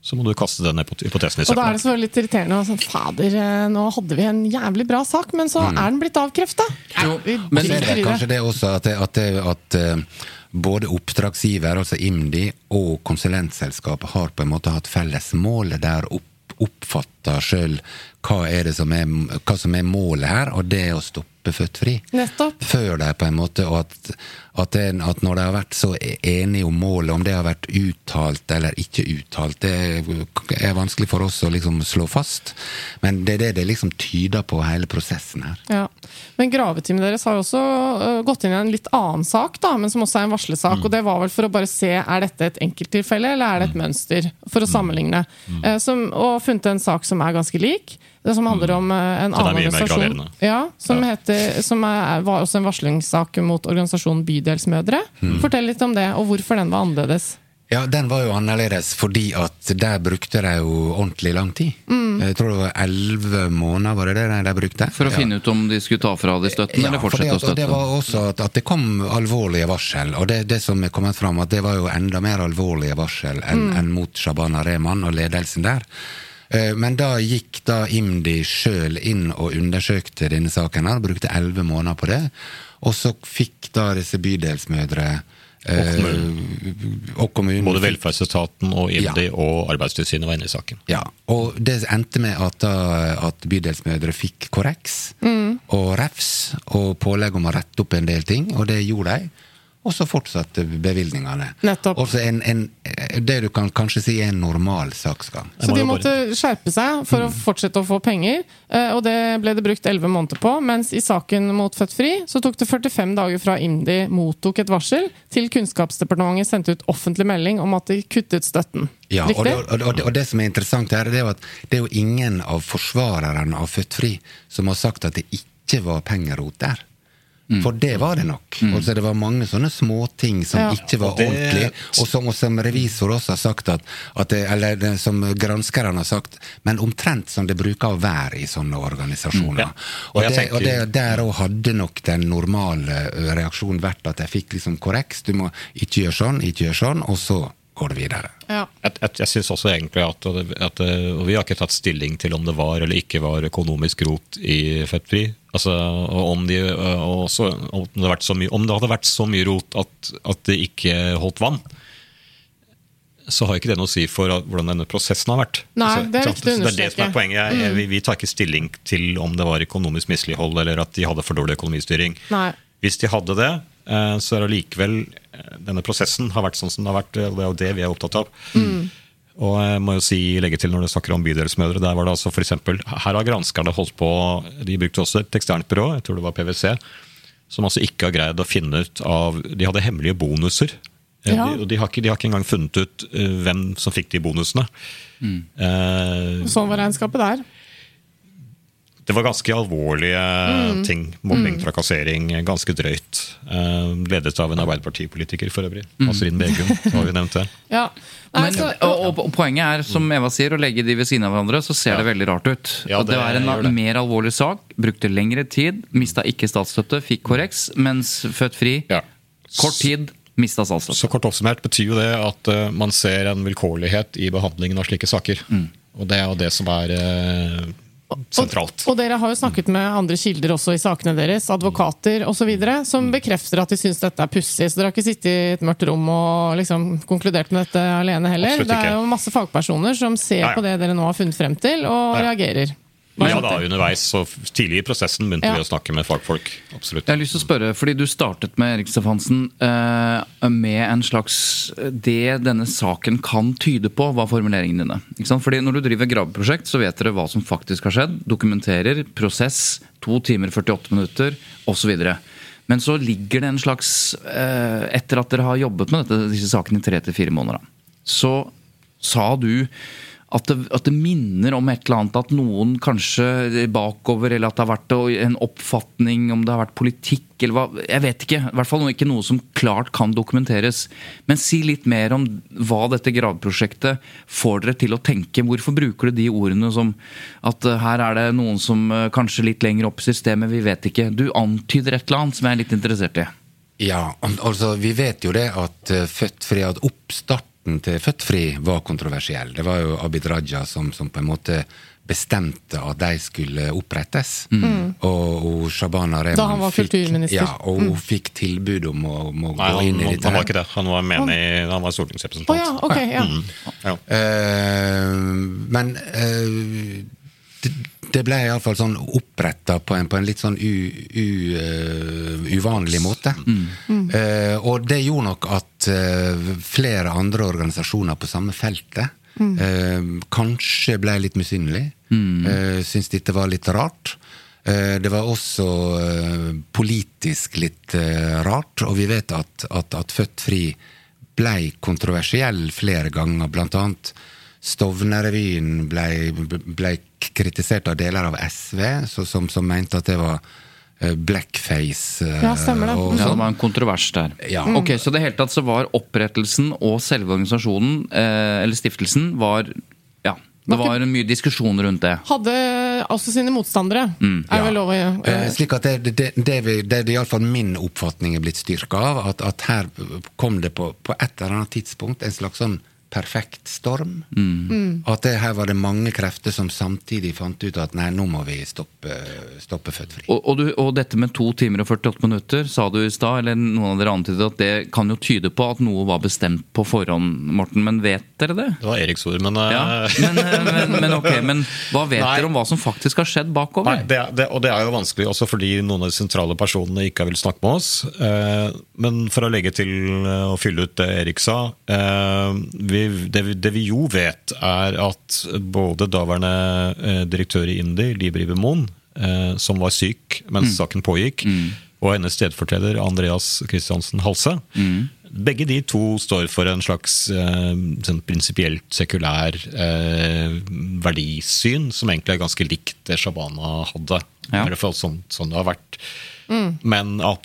Speaker 4: så må du kaste den hypotesen i
Speaker 1: Og da er det selvfølgelig litt irriterende. og Sånn, Fader, eh, nå hadde vi en jævlig bra sak, men så er den blitt avkrefta!
Speaker 3: Men så er det kanskje det også at, det, at, det, at eh, både oppdragsgiver, altså IMDi, og konsulentselskapet har på en måte hatt felles mål der oppfatter sjøl hva, er det som er, hva som er målet her, og det er å stoppe født-fri.
Speaker 1: Nettopp.
Speaker 3: Før de på en måte, og at, at, det, at når de har vært så enige om målet, om det har vært uttalt eller ikke uttalt, det er vanskelig for oss å liksom slå fast. Men det er det det liksom tyder på, hele prosessen her.
Speaker 1: Ja. Men graveteamet deres har jo også øh, gått inn i en litt annen sak, da, men som også er en varslesak.
Speaker 3: Mm.
Speaker 1: og Det var vel for å bare se er dette et enkelttilfelle eller er det et mønster, for å
Speaker 3: Mm.
Speaker 1: sammenligne. Mm. som, og funnet en sak som er ganske lik. Det som handler om eh, en annen organisasjon. Ja, som, Heter, som er, var også en varslingssak mot organisasjonen Bydelsmødre.
Speaker 3: Mm.
Speaker 1: Fortell litt om det, og hvorfor den var annerledes.
Speaker 3: Ja, den var jo annerledes fordi at der brukte de jo ordentlig lang tid.
Speaker 1: Mm.
Speaker 3: Jeg tror det var elleve måneder, var det det de brukte?
Speaker 2: For å finne ut om de skulle ta fra de støtten, eller
Speaker 3: for det,
Speaker 2: fortsette å
Speaker 3: støtte? det var også at, at det kom alvorlige varsel, og det, det som er kommet fram, at det var jo enda mer alvorlige varsel enn
Speaker 1: Mm.
Speaker 3: en mot Shabana Rehman og ledelsen der. Eh, Men da gikk da IMDi sjøl inn og undersøkte denne saken, her, brukte elleve måneder på det. Og så fikk da disse bydelsmødre eh, og kommunen
Speaker 4: Både
Speaker 3: fikk-
Speaker 4: velferdsetaten og IMDi og Arbeidstilsynet var inne i saken.
Speaker 3: ja, og det endte med at, da, at bydelsmødre fikk korreks og refs og pålegg om å rette opp en del ting, og det gjorde de. Og så fortsatte bevilgningene.
Speaker 1: Nettopp.
Speaker 3: Også en, en, det du kan kanskje si er en normal saksgang.
Speaker 1: Så de måtte skjerpe seg for å fortsette å få penger, eh, og det ble det brukt 11 måneder på. Mens i saken mot Født Fri så tok det 45 dager fra IMDi mottok et varsel, til Kunnskapsdepartementet sendte ut offentlig melding om at de kuttet støtten.
Speaker 3: Ja, og, det- og, og, det- og det som er interessant her, det er jo at det er jo ingen av forsvarerne av Født Fri som har sagt at det ikke var pengerot der. For det var det nok. Altså, det var mange sånne småting som
Speaker 1: Ja.
Speaker 3: ikke var
Speaker 4: Og det-
Speaker 3: ordentlig, og som, og som revisor også har sagt at, at det, Eller det, som granskerne har sagt, men omtrent som det bruker å være i sånne organisasjoner.
Speaker 4: Ja. Og
Speaker 3: Og, det,
Speaker 4: tenker-
Speaker 3: og det, der òg hadde nok den normale reaksjonen vært at jeg fikk liksom korreks. Du må ikke gjøre sånn, ikke gjøre sånn, og så går det videre.
Speaker 1: Ja.
Speaker 4: Jeg, jeg, jeg synes også egentlig at, at og Vi har ikke tatt stilling til om det var eller ikke var økonomisk rot i Fettfri. Altså, og om, de, og også, om, det hadde vært så mye, om det hadde vært så mye rot at, at det ikke holdt vann, så har ikke det noe å si for hvordan denne prosessen har vært.
Speaker 1: Nei,
Speaker 4: Altså,
Speaker 1: det er
Speaker 4: ikke sant? det er det som er poenget. Jeg- Vi, vi tar ikke stilling til om det var økonomisk mislighold eller at de hadde for dårlig økonomistyring.
Speaker 1: Nei.
Speaker 4: Hvis de hadde det, eh, så er allikevel eh, denne prosessen har vært sånn som den har vært. og Det er jo det vi er opptatt av. Og jeg må jo si, legge til når du snakker om bydelsmødre, der var det altså for eksempel, Her har granskerne holdt på De brukte også et eksternt byrå, jeg tror det var PwC, som altså ikke har greid å finne ut av De hadde hemmelige bonuser. Eh,
Speaker 1: Ja.
Speaker 4: De, og de har, ikke, de har ikke engang funnet ut eh, hvem som fikk de bonusene. Eh,
Speaker 1: Sånn var regnskapet der.
Speaker 4: Det var ganske alvorlige ting. Mobbing, trakassering. Ganske drøyt. Uh, ledet av en Arbeiderpartipolitiker for øvrig. Asrin Begum, har vi nevnt det.
Speaker 1: Ja.
Speaker 2: Men, og, og, og Poenget er, som Eva sier, å legge de ved siden av hverandre, så ser det veldig rart ut.
Speaker 4: Ja,
Speaker 2: det
Speaker 4: det
Speaker 2: var en
Speaker 4: det.
Speaker 2: mer alvorlig sak, brukte lengre tid, mista ikke statsstøtte, fikk KOREX, mens Født Fri,
Speaker 4: Ja.
Speaker 2: kort tid, mista statsstøtte.
Speaker 4: Så kort oppsummert betyr jo det at uh, man ser en vilkårlighet i behandlingen av slike saker. Og det er jo det som er eh, sentralt.
Speaker 1: Og dere har jo snakket med andre kilder også i sakene deres, advokater osv., som bekrefter at de syns dette er pussig. Så dere har ikke sittet i et mørkt rom og liksom konkludert med dette alene heller. Det er jo masse fagpersoner som ser
Speaker 4: Ja, ja.
Speaker 1: på det dere nå har funnet frem til, og
Speaker 4: Ja.
Speaker 1: reagerer.
Speaker 4: Ja da, underveis, så tidlig i prosessen begynte
Speaker 1: Ja.
Speaker 4: vi å snakke med fagfolk. Absolutt.
Speaker 2: Jeg har lyst til å spørre, fordi Du startet med Erik Stefansen eh, med en slags Det denne saken kan tyde på, var formuleringene dine. Ikke sant? Fordi Når du driver graveprosjekt, så vet dere hva som faktisk har skjedd. Dokumenterer, prosess, to timer 48 minutter osv. Men så ligger det en slags eh, Etter at dere har jobbet med dette, disse sakene i tre til fire måneder, så sa du at det, at det minner om et eller annet. At noen kanskje bakover, eller at det har vært en oppfatning, om det har vært politikk eller hva. Jeg vet ikke. I hvert fall ikke noe som klart kan dokumenteres. Men si litt mer om hva dette graveprosjektet får dere til å tenke. Hvorfor bruker du de ordene som at eh, her er det noen som eh, kanskje litt lenger opp i systemet, vi vet ikke. Du antyder et eller annet som jeg er litt interessert i.
Speaker 3: Ja, altså vi vet jo det at uh, Født at oppstart støtten til Født Fri var kontroversiell. Det var jo Abid Raja som, som på en måte bestemte at de skulle opprettes. Mm. Og, og Shabana Rehman
Speaker 1: Da han var
Speaker 3: fikk,
Speaker 1: kulturminister.
Speaker 3: Ja, og hun
Speaker 1: Mm.
Speaker 3: fikk tilbud om å, om å
Speaker 4: Nei,
Speaker 3: gå
Speaker 4: han,
Speaker 3: inn i
Speaker 4: han,
Speaker 3: dette.
Speaker 4: han var ikke det. Han var menig, han var stortingsrepresentant.
Speaker 1: Å ja, ok, ja.
Speaker 4: Mm. Ja.
Speaker 3: Uh, men eh, det, det ble iallfall sånn oppretta på, på en litt sånn u, u, uh, uvanlig måte. Eh, og det gjorde nok at uh, flere andre organisasjoner på samme feltet eh, kanskje ble litt misunnelige. Uh, Syntes dette var litt rart. Eh, det var også politisk litt rart, og vi vet at, at, at Født Fri blei kontroversiell flere ganger. Blant annet Stovner-revyen ble, ble kritisert av deler av SV, så, som, som mente at det var eh, blackface. eh,
Speaker 1: Ja, stemmer det.
Speaker 3: og
Speaker 2: Ja,
Speaker 3: sånn.
Speaker 2: det var en kontrovers der.
Speaker 3: Ja.
Speaker 2: Ok, Så det hele tatt så var opprettelsen og selve organisasjonen, eh, eller stiftelsen, var Ja. Det var mye diskusjon rundt det.
Speaker 1: Hadde også sine motstandere. er vel lov å
Speaker 3: gjøre.
Speaker 1: eh,
Speaker 3: slik at det, det, det, det, det er iallfall min oppfatning er blitt styrka av. At, at her kom det på, på et eller annet tidspunkt en slags sånn perfekt storm.
Speaker 1: Mm.
Speaker 3: At det, her var det mange krefter som samtidig fant ut at nei, nå må vi stoppe, stoppe Født Fri.
Speaker 2: Og, og, du, og dette med to timer og 48 minutter, sa du i stad, eller noen av dere antydet at det kan jo tyde på at noe var bestemt på forhånd, Morten. Men vet dere det?
Speaker 4: Det var Eriks ord, men, uh...
Speaker 2: Ja, men, eh, men, men ok, men hva vet
Speaker 4: Nei.
Speaker 2: dere om hva som faktisk har skjedd bakover?
Speaker 4: Nei, det, det, og det er jo vanskelig også fordi noen av de sentrale personene ikke har villet snakke med oss. Eh, men for å legge til eh, og fylle ut det Erik sa eh, vi, det, vi- det vi jo vet, er at både daværende eh, direktør i IMDi, Liv Rive eh, som var syk mens saken pågikk, og hennes stedfortreder Andreas Christiansen Halse, begge de to står for en slags eh, sånn prinsipielt sekulær eh, verdisyn, som egentlig er ganske likt det Shabana hadde.
Speaker 2: Ja.
Speaker 4: I hvert fall sånn, sånn det har vært. Men at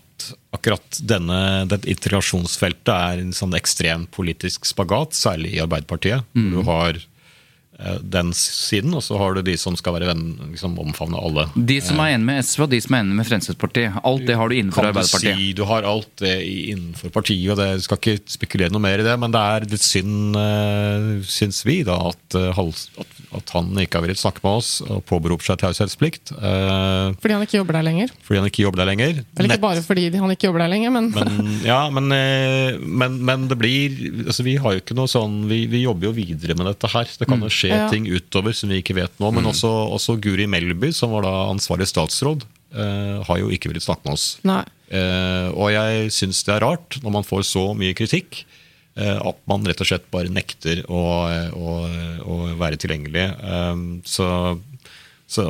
Speaker 4: akkurat denne, dette integrasjonsfeltet er en sånn ekstrem politisk spagat, særlig i Arbeiderpartiet. Mm. Du har eh, den siden, og så har du de som skal være venn, liksom omfavne alle.
Speaker 2: De som er enig med SV, og de som er enig med Fremskrittspartiet. Alt det har du innenfor Arbeiderpartiet.
Speaker 4: si, du har alt det innenfor partiet, og det jeg skal ikke spekulere noe mer i det, men det er litt synd, uh, syns vi, da, at, eh, at, at han ikke har villet snakke med oss og påberoper seg taushetsplikt. eh,
Speaker 1: fordi han ikke jobber der lenger.
Speaker 4: fordi han ikke jobber der lenger.
Speaker 1: Eller
Speaker 4: Nett-
Speaker 1: ikke bare fordi han ikke jobber der lenger, men,
Speaker 4: men, ja, men, eh, men, men det blir altså Vi har jo ikke noe sånn Vi, vi jobber jo videre med dette her. Det kan jo skje
Speaker 1: Ja.
Speaker 4: ting utover som vi ikke vet nå. Men også, også Guri Melby, som var da ansvarlig statsråd, eh, har jo ikke villet snakke med oss. Eh, og jeg syns det er rart, når man får så mye kritikk, at man rett og slett bare nekter å, å, å være tilgjengelig. Eh, så, så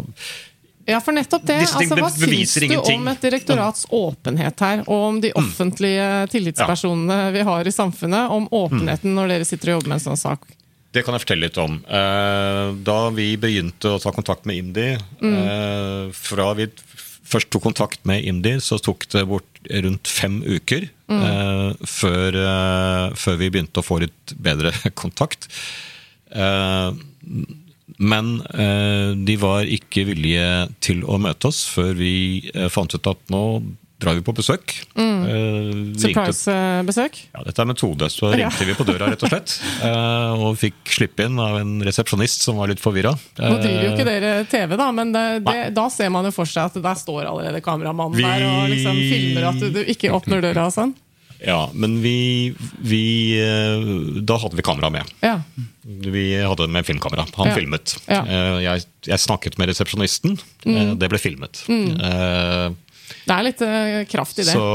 Speaker 1: Ja, for nettopp det. Altså, hva syns du
Speaker 4: ingenting.
Speaker 1: om et direktorats åpenhet her, og om de offentlige tillitspersonene vi har i samfunnet, om åpenheten når dere sitter og jobber med en sånn sak?
Speaker 4: Det kan jeg fortelle litt om. Eh, Da vi begynte å ta kontakt med IMDi mm. Fra vi først tok kontakt med IMDi, så tok det bort rundt fem uker eh, før, eh, før vi begynte å få litt bedre kontakt. Eh, Men eh, de var ikke villige til å møte oss før vi eh, fant ut at nå drar vi på besøk. Eh,
Speaker 1: Surprise-besøk?
Speaker 4: ja, dette er metode. Så
Speaker 1: Ja.
Speaker 4: ringte vi på døra rett og slett. eh, og fikk slippe inn av en resepsjonist som var litt forvirra.
Speaker 1: Nå driver jo ikke dere TV, da, men det, det, da ser man jo for seg at der står allerede kameramannen
Speaker 4: Vi-
Speaker 1: der og liksom filmer at du, du ikke åpner døra og sånn.
Speaker 4: Ja, men vi, vi eh, Da hadde vi kamera med.
Speaker 1: Ja.
Speaker 4: Vi hadde med filmkamera. Han
Speaker 1: Ja.
Speaker 4: filmet.
Speaker 1: Ja.
Speaker 4: Eh, Jeg, jeg snakket med resepsjonisten. Eh,
Speaker 1: Mm.
Speaker 4: Det ble filmet.
Speaker 1: Mm. Det er litt eh, kraft i det.
Speaker 4: Så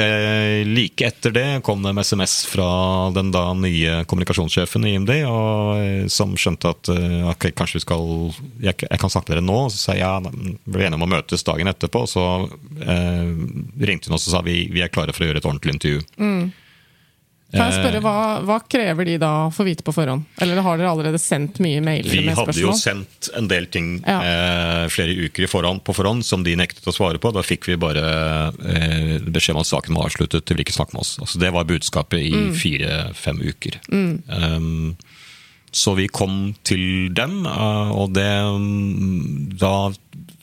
Speaker 4: eh, like etter det kom det en SMS fra den da nye kommunikasjonssjefen i IMD, og, eh, som skjønte at eh, ok, kanskje vi skal jeg, jeg kan snakke med dere nå. Så sa jeg ja, ble enige om å møtes dagen etterpå. Så eh, ringte hun oss og sa vi, vi er klare for å gjøre et ordentlig intervju.
Speaker 1: Mm. Kan jeg spørre, hva, hva krever de da å få vite på forhånd? Eller har dere allerede sendt mye mailer
Speaker 4: Vi
Speaker 1: med
Speaker 4: hadde jo sendt en del ting
Speaker 1: Ja.
Speaker 4: eh, flere uker i forhånd, på forhånd som de nektet å svare på. Da fikk vi bare eh, beskjed om at saken var avsluttet, de ville ikke snakke med oss. Altså, det var budskapet i
Speaker 1: Mm.
Speaker 4: fire-fem uker. Um, så vi kom til dem, eh, og det mm, Da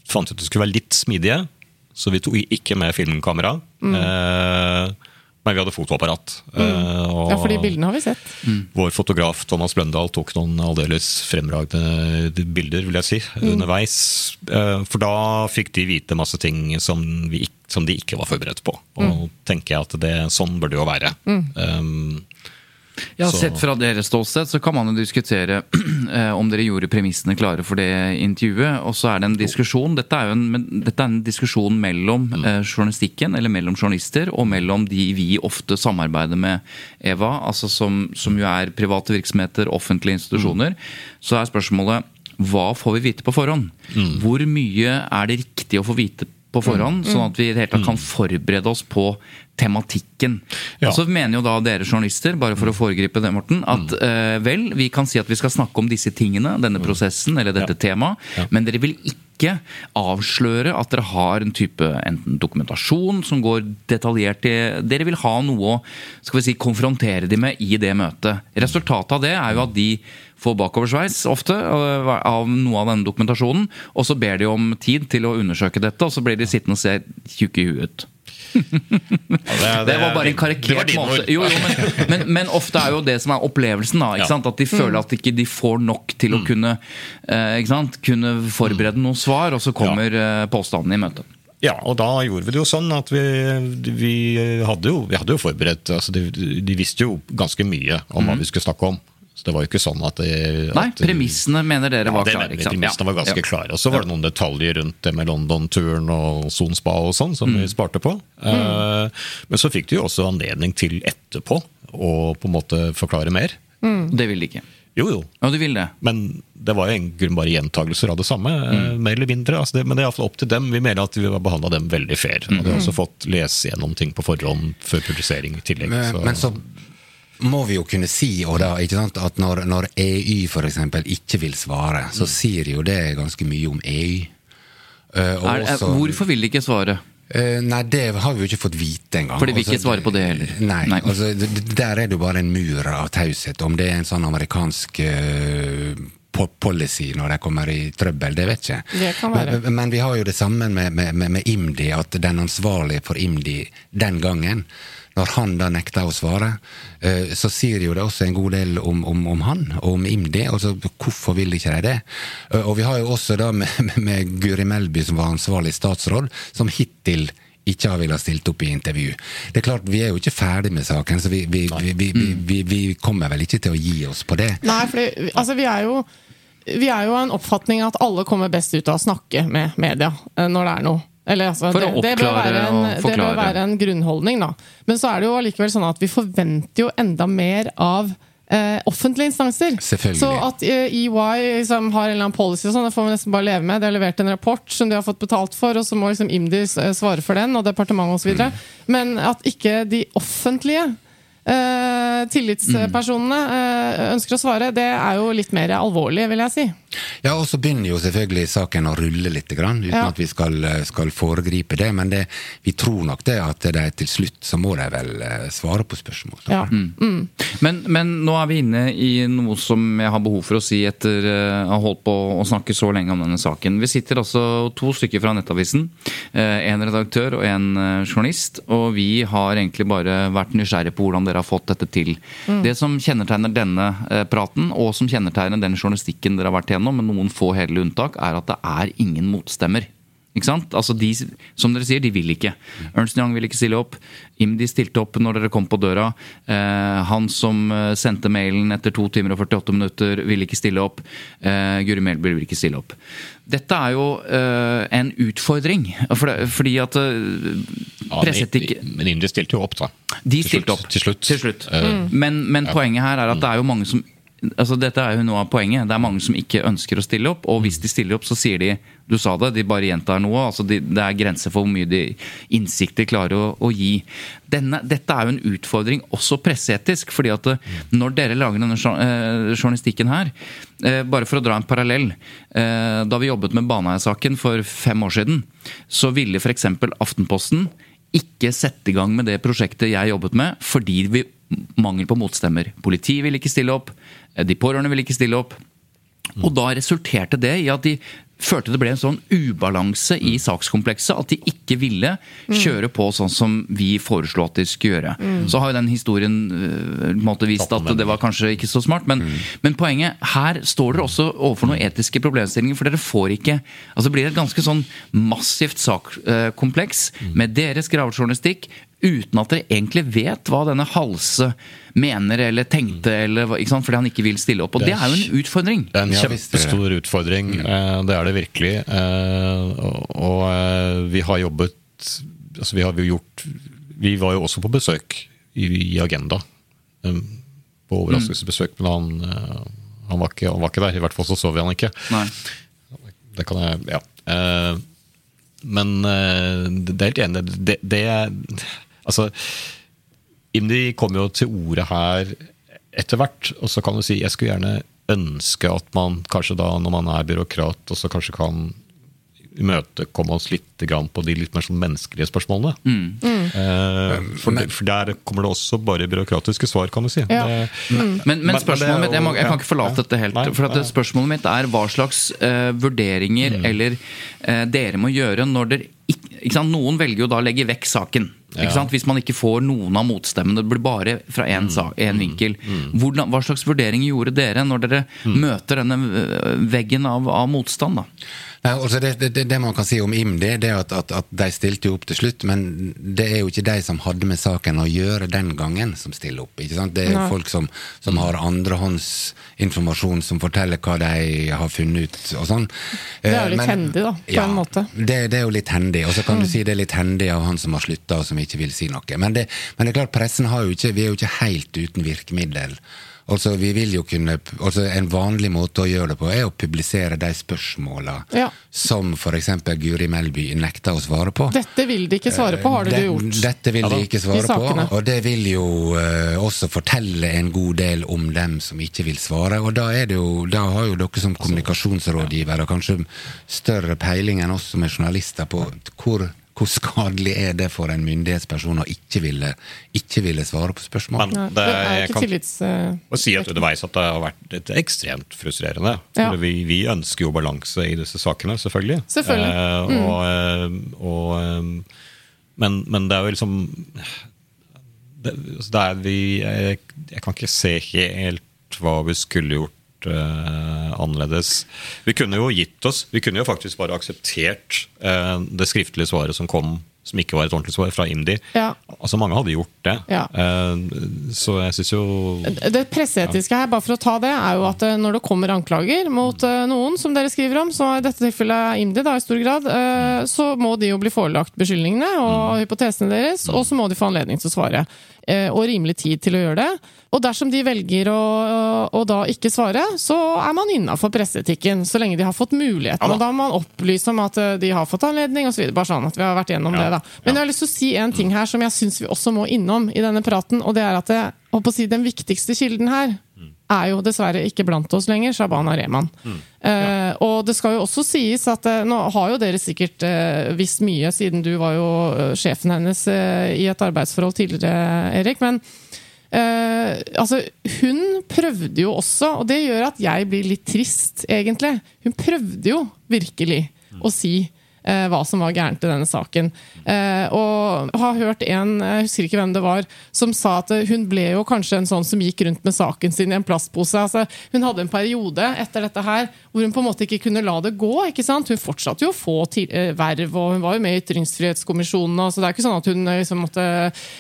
Speaker 4: fant vi ut at det skulle være litt smidige, så vi tok ikke med filmkamera.
Speaker 1: Mm.
Speaker 4: Eh, men vi hadde fotoapparat. Mm. og-
Speaker 1: Ja, for de bildene har vi sett.
Speaker 4: vår fotograf Thomas Bløndal tok noen aldeles fremragende bilder vil jeg si, underveis. Eh, For da fikk de vite masse ting som, vi, som de ikke var forberedt på. Og tenker jeg at det, sånn bør det jo være. Um,
Speaker 2: Ja,
Speaker 4: Så-
Speaker 2: Sett fra deres ståsted så kan man jo diskutere eh, om dere gjorde premissene klare for det intervjuet. Og så er det en diskusjon Dette er jo en, dette er en diskusjon mellom eh, journalistikken, eller mellom journalister, og mellom de vi ofte samarbeider med, Eva, altså som, som jo er private virksomheter, offentlige institusjoner. Så er spørsmålet hva får vi vite på forhånd? Hvor mye er det riktig å få vite på forhånd, sånn at vi i det hele tatt kan forberede oss på tematikken.
Speaker 4: Ja.
Speaker 2: Og så mener jo da dere journalister, bare for å foregripe det, Morten, at eh, vel, vi kan si at vi skal snakke om disse tingene, denne prosessen eller dette temaet, men dere vil ikke avsløre at dere har en type enten dokumentasjon som går detaljert i Dere vil ha noe å skal vi si, konfrontere de med i det møtet. Resultatet av det er jo at de får bakoversveis ofte av av noe av denne dokumentasjonen, og så ber de om tid til å undersøke dette, og så blir de sittende og se tjukke i huet ut. Det var bare en karikert måte. Jo, jo, men, men, men ofte er jo det som er opplevelsen. da, ikke
Speaker 4: Ja.
Speaker 2: sant? At de føler at ikke de får nok til å kunne, eh, ikke sant? kunne forberede noen svar, og så kommer eh, påstanden i møte.
Speaker 4: Ja, og da gjorde vi det jo sånn at vi, vi, hadde, jo, vi hadde jo forberedt altså de, de visste jo ganske mye om hva vi skulle snakke om. Det var jo ikke sånn at, det,
Speaker 2: Mhm. Nei,
Speaker 4: at
Speaker 2: premissene mener dere var
Speaker 4: det
Speaker 2: klare.
Speaker 4: mener
Speaker 2: sant?
Speaker 4: Premissene var ganske
Speaker 2: Ja.
Speaker 4: klare. Og så var det noen detaljer rundt det med London-turen og Sonspa og sånn, som
Speaker 2: Mm.
Speaker 4: vi sparte på. Eh, men så fikk de jo også anledning til etterpå å på en måte forklare mer.
Speaker 2: Det ville de ikke.
Speaker 4: Jo, jo.
Speaker 2: Ja, du vil det.
Speaker 4: Men det var jo en grunn bare gjentagelser av det samme, eh,
Speaker 2: Mm.
Speaker 4: mer eller mindre. Altså det, men det er iallfall opp til dem. Vi mener at vi har behandla dem veldig fair. Og de har også fått lese gjennom ting på forhånd før publisering i tillegg.
Speaker 3: Men,
Speaker 4: så-
Speaker 3: men så må vi jo kunne si og da, ikke sant, at når, når EU f.eks. ikke vil svare, så sier jo det ganske mye om EY. Uh, og
Speaker 2: Er, er,
Speaker 3: også-
Speaker 2: hvorfor vil de ikke svare?
Speaker 3: Uh, nei, det har vi jo ikke fått vite engang.
Speaker 2: For de vil ikke
Speaker 3: Altså,
Speaker 2: svare på det heller.
Speaker 3: Nei,
Speaker 2: Nei.
Speaker 3: Altså, der er det jo bare en mur av taushet. Om det er en sånn amerikansk uh, policy når de kommer i trøbbel, det vet jeg ikke.
Speaker 1: Det kan være.
Speaker 3: Men, men vi har jo det samme med, med, med, med IMDi, at den ansvarlige for IMDi den gangen når han da nekter å svare, eh, så sier jo det også en god del om, om, om han og om IMDi. Altså, hvorfor vil ikke de det? Eh, Og vi har jo også da med, med, med Guri Melby, som var ansvarlig statsråd, som hittil ikke har villet stilt opp i intervju. Det er klart, Vi er jo ikke ferdig med saken, så vi, vi, vi, vi, vi, vi, vi kommer vel ikke til å gi oss på det.
Speaker 1: Nei, for altså, vi er jo vi er jo av en oppfatning at alle kommer best ut av å snakke med media eh, når det er noe. Eller, altså,
Speaker 2: For å
Speaker 1: det, det,
Speaker 2: oppklare
Speaker 1: en,
Speaker 2: og
Speaker 1: det bør være en grunnholdning, da. Men så er det jo allikevel sånn at vi forventer jo enda mer av eh, offentlige instanser. Så at eh, EY liksom, har en eller annen policy, og sånn, det får vi nesten bare leve med. De har levert en rapport som de har fått betalt for, og så må liksom IMDi eh, svare for den, og departementet osv.
Speaker 2: Mm.
Speaker 1: Men at ikke de offentlige eh, tillitspersonene uh, ønsker å svare, det er jo litt mer alvorlig, vil jeg si.
Speaker 3: Ja, og så begynner jo selvfølgelig saken å rulle litt, grann, uten
Speaker 1: Ja.
Speaker 3: at vi skal, skal foregripe det. Men det, vi tror nok det at de til slutt så må de vel eh, svare på spørsmål.
Speaker 1: Ja.
Speaker 2: Men, men nå er vi inne i noe som jeg har behov for å si etter eh, å ha holdt på å snakke så lenge om denne saken. Vi sitter altså to stykker fra Nettavisen. eh, En redaktør og en eh, journalist. Og vi har egentlig bare vært nysgjerrige på hvordan dere har fått dette til. Det som kjennetegner denne eh, praten, og som kjennetegner den journalistikken dere har vært gjennom, med noen få hederlige unntak, er at det er ingen motstemmer. Ikke sant? Altså de, som dere sier, de vil ikke. Ernst Young ville ikke stille opp. IMDi stilte opp når dere kom på døra. Eh, han som eh, sendte mailen etter 2 timer og 48 minutter, ville ikke stille opp. Eh, Guri Melby ville ikke stille opp. Dette er jo eh, en utfordring, for det, fordi at eh,
Speaker 4: Ja,
Speaker 2: presseetikk
Speaker 4: men, men Indie stilte jo opp, da.
Speaker 2: De stilte opp.
Speaker 4: Til slutt.
Speaker 2: Til slutt.
Speaker 4: Eh,
Speaker 2: Men, men poenget her er at det er jo mange som altså Dette er jo noe av poenget. Det er mange som ikke ønsker å stille opp. Og hvis de stiller opp, så sier de du sa det, de bare gjentar noe. altså de, Det er grenser for hvor mye de innsikt de klarer å, å gi. Denne, dette er jo en utfordring også presseetisk. fordi at eh, når dere lager denne eh, journalistikken her eh, Bare for å dra en parallell. Da vi jobbet med Baneheia-saken for fem år siden, så ville f.eks. Aftenposten ikke sette i gang med det prosjektet jeg jobbet med, fordi vi mangel på motstemmer. Politiet ville ikke stille opp, de pårørende ville ikke stille opp. Og da resulterte det i at de følte det ble en sånn ubalanse i sakskomplekset at de ikke ville kjøre på sånn som vi foreslo at de skulle gjøre. Mm. Så har jo den historien uh, måte vist at det var kanskje ikke så smart. Men, mm. men, poenget her står dere også overfor noen etiske problemstillinger. For dere får ikke altså Det blir et ganske sånn massivt sakkompleks uh, med deres gravejournalistikk uten at dere egentlig vet hva denne Halse mener eller tenkte, eller, fordi han ikke vil stille opp. Og det er, jo en utfordring.
Speaker 4: Det er en kjempestor utfordring. Mm. Eh, det er det virkelig. Eh, og eh, vi har jobbet altså vi har gjort Vi var jo også på besøk i Agenda. På overraskelsesbesøk, men han, han, var ikke, han, var ikke, der. I hvert fall så så vi han ikke.
Speaker 2: Nei.
Speaker 4: Det kan jeg Ja. Men det er helt enig. Det, det, Altså, IMDi kommer jo til orde her etter hvert, og så kan du si jeg skulle gjerne ønske at man kanskje da, når man er byråkrat, også kanskje kan imøtekomme oss litt på de litt mer sånn menneskelige spørsmålene. Mm. Eh, for, for, der kommer det også bare byråkratiske svar, kan du si.
Speaker 2: Ja. Det, mm. men, men, spørsmålet mitt, jeg, må, jeg, kan ikke forlate dette helt. Nei, for Spørsmålet mitt er hva slags uh, vurderinger mm. eller uh, dere må gjøre når dere ikke, ikke sant? Noen velger jo da å legge vekk saken. Ikke Ja. Hvis man ikke får noen av motstemmene, det blir bare fra én mm. vinkel. Mm. Hvordan, hva slags vurderinger gjorde dere når dere mm. møter denne veggen av, av motstand? da?
Speaker 3: Altså det, det, det, man kan si om IMDi, det er at, at, at, de stilte opp til slutt, men det er jo ikke de som hadde med saken å gjøre den gangen, som stiller opp. ikke sant? Det er jo folk som, som har andrehåndsinformasjon, som forteller hva de har funnet ut og sånn.
Speaker 1: Det er jo litt men, hendig, da, på ja, en måte.
Speaker 3: Det, det, er jo litt hendig. Og så kan mm. du si det er litt hendig av han som har slutta, og som ikke vil si noe. Men det, men det er klart, pressen har jo ikke, vi er jo ikke helt uten virkemiddel. Altså, vi vil jo kunne, altså En vanlig måte å gjøre det på er å publisere de spørsmåla ja. som f.eks. Guri Melby nekter å svare på.
Speaker 1: Dette vil de ikke svare på, har dere gjort?
Speaker 3: Dette vil de ikke svare på, og det vil jo uh, også fortelle en god del om dem som ikke vil svare. Og da, er det jo, da har jo dere som kommunikasjonsrådgivere kanskje større peiling enn oss som er journalister på hvor hvor skadelig er det for en myndighetsperson å ikke ville, ikke ville svare på spørsmål?
Speaker 4: Men det, jeg kan tillits, uh, si at underveis at det har vært ekstremt frustrerende. Ja. Vi, vi, ønsker jo balanse i disse sakene, selvfølgelig.
Speaker 1: selvfølgelig.
Speaker 4: Eh, mm. og, eh, og, eh, men, men, det er jo liksom det, altså, det er vi, jeg, jeg kan ikke se helt hva vi skulle gjort uh, annerledes. Vi kunne jo gitt oss, vi kunne jo faktisk bare akseptert uh, det skriftlige svaret som kom som ikke var et ordentlig svar, fra IMDi. Ja. Altså Mange hadde gjort det. Ja. Uh, så jeg syns jo
Speaker 1: Det presseetiske her, bare for å ta det, er jo at når det kommer anklager mot noen, som dere skriver om, så i dette tilfellet IMDi da, i stor grad, så må de jo bli forelagt beskyldningene og mm. hypotesene deres, og så må de få anledning til å svare. Og rimelig tid til å gjøre det. Og dersom de velger å, å, da ikke svare, så er man innafor presseetikken. Så lenge de har fått muligheten. Ja, og da må man opplyse om at eh, de har fått anledning osv. Bare sånn at vi har vært gjennom ja, det. Da. Men jeg har lyst til å si en ting her som jeg syns vi også må innom i denne praten. Og det er at jeg, si, den viktigste kilden her er jo dessverre ikke blant oss lenger, Shabana Rehman. Mm. Ja. Eh, og det skal jo også sies at eh, nå har jo dere sikkert eh, visst mye, siden du var jo sjefen hennes i et arbeidsforhold tidligere, Erik. men altså, hun prøvde jo også, og det gjør at jeg blir litt trist, egentlig. Hun prøvde jo virkelig å si eh, hva som var gærent i denne saken. Eh, og har hørt en, jeg husker ikke hvem det var, som sa at hun ble jo kanskje en sånn som gikk rundt med saken sin i en plastpose. Altså, hun hadde en periode etter dette her hvor hun på en måte ikke kunne la det gå. ikke sant? Hun fortsatte jo å få til, eh, verv, og hun var jo med i Ytringsfrihetskommisjonen. så Det er ikke sånn at hun eh, liksom måtte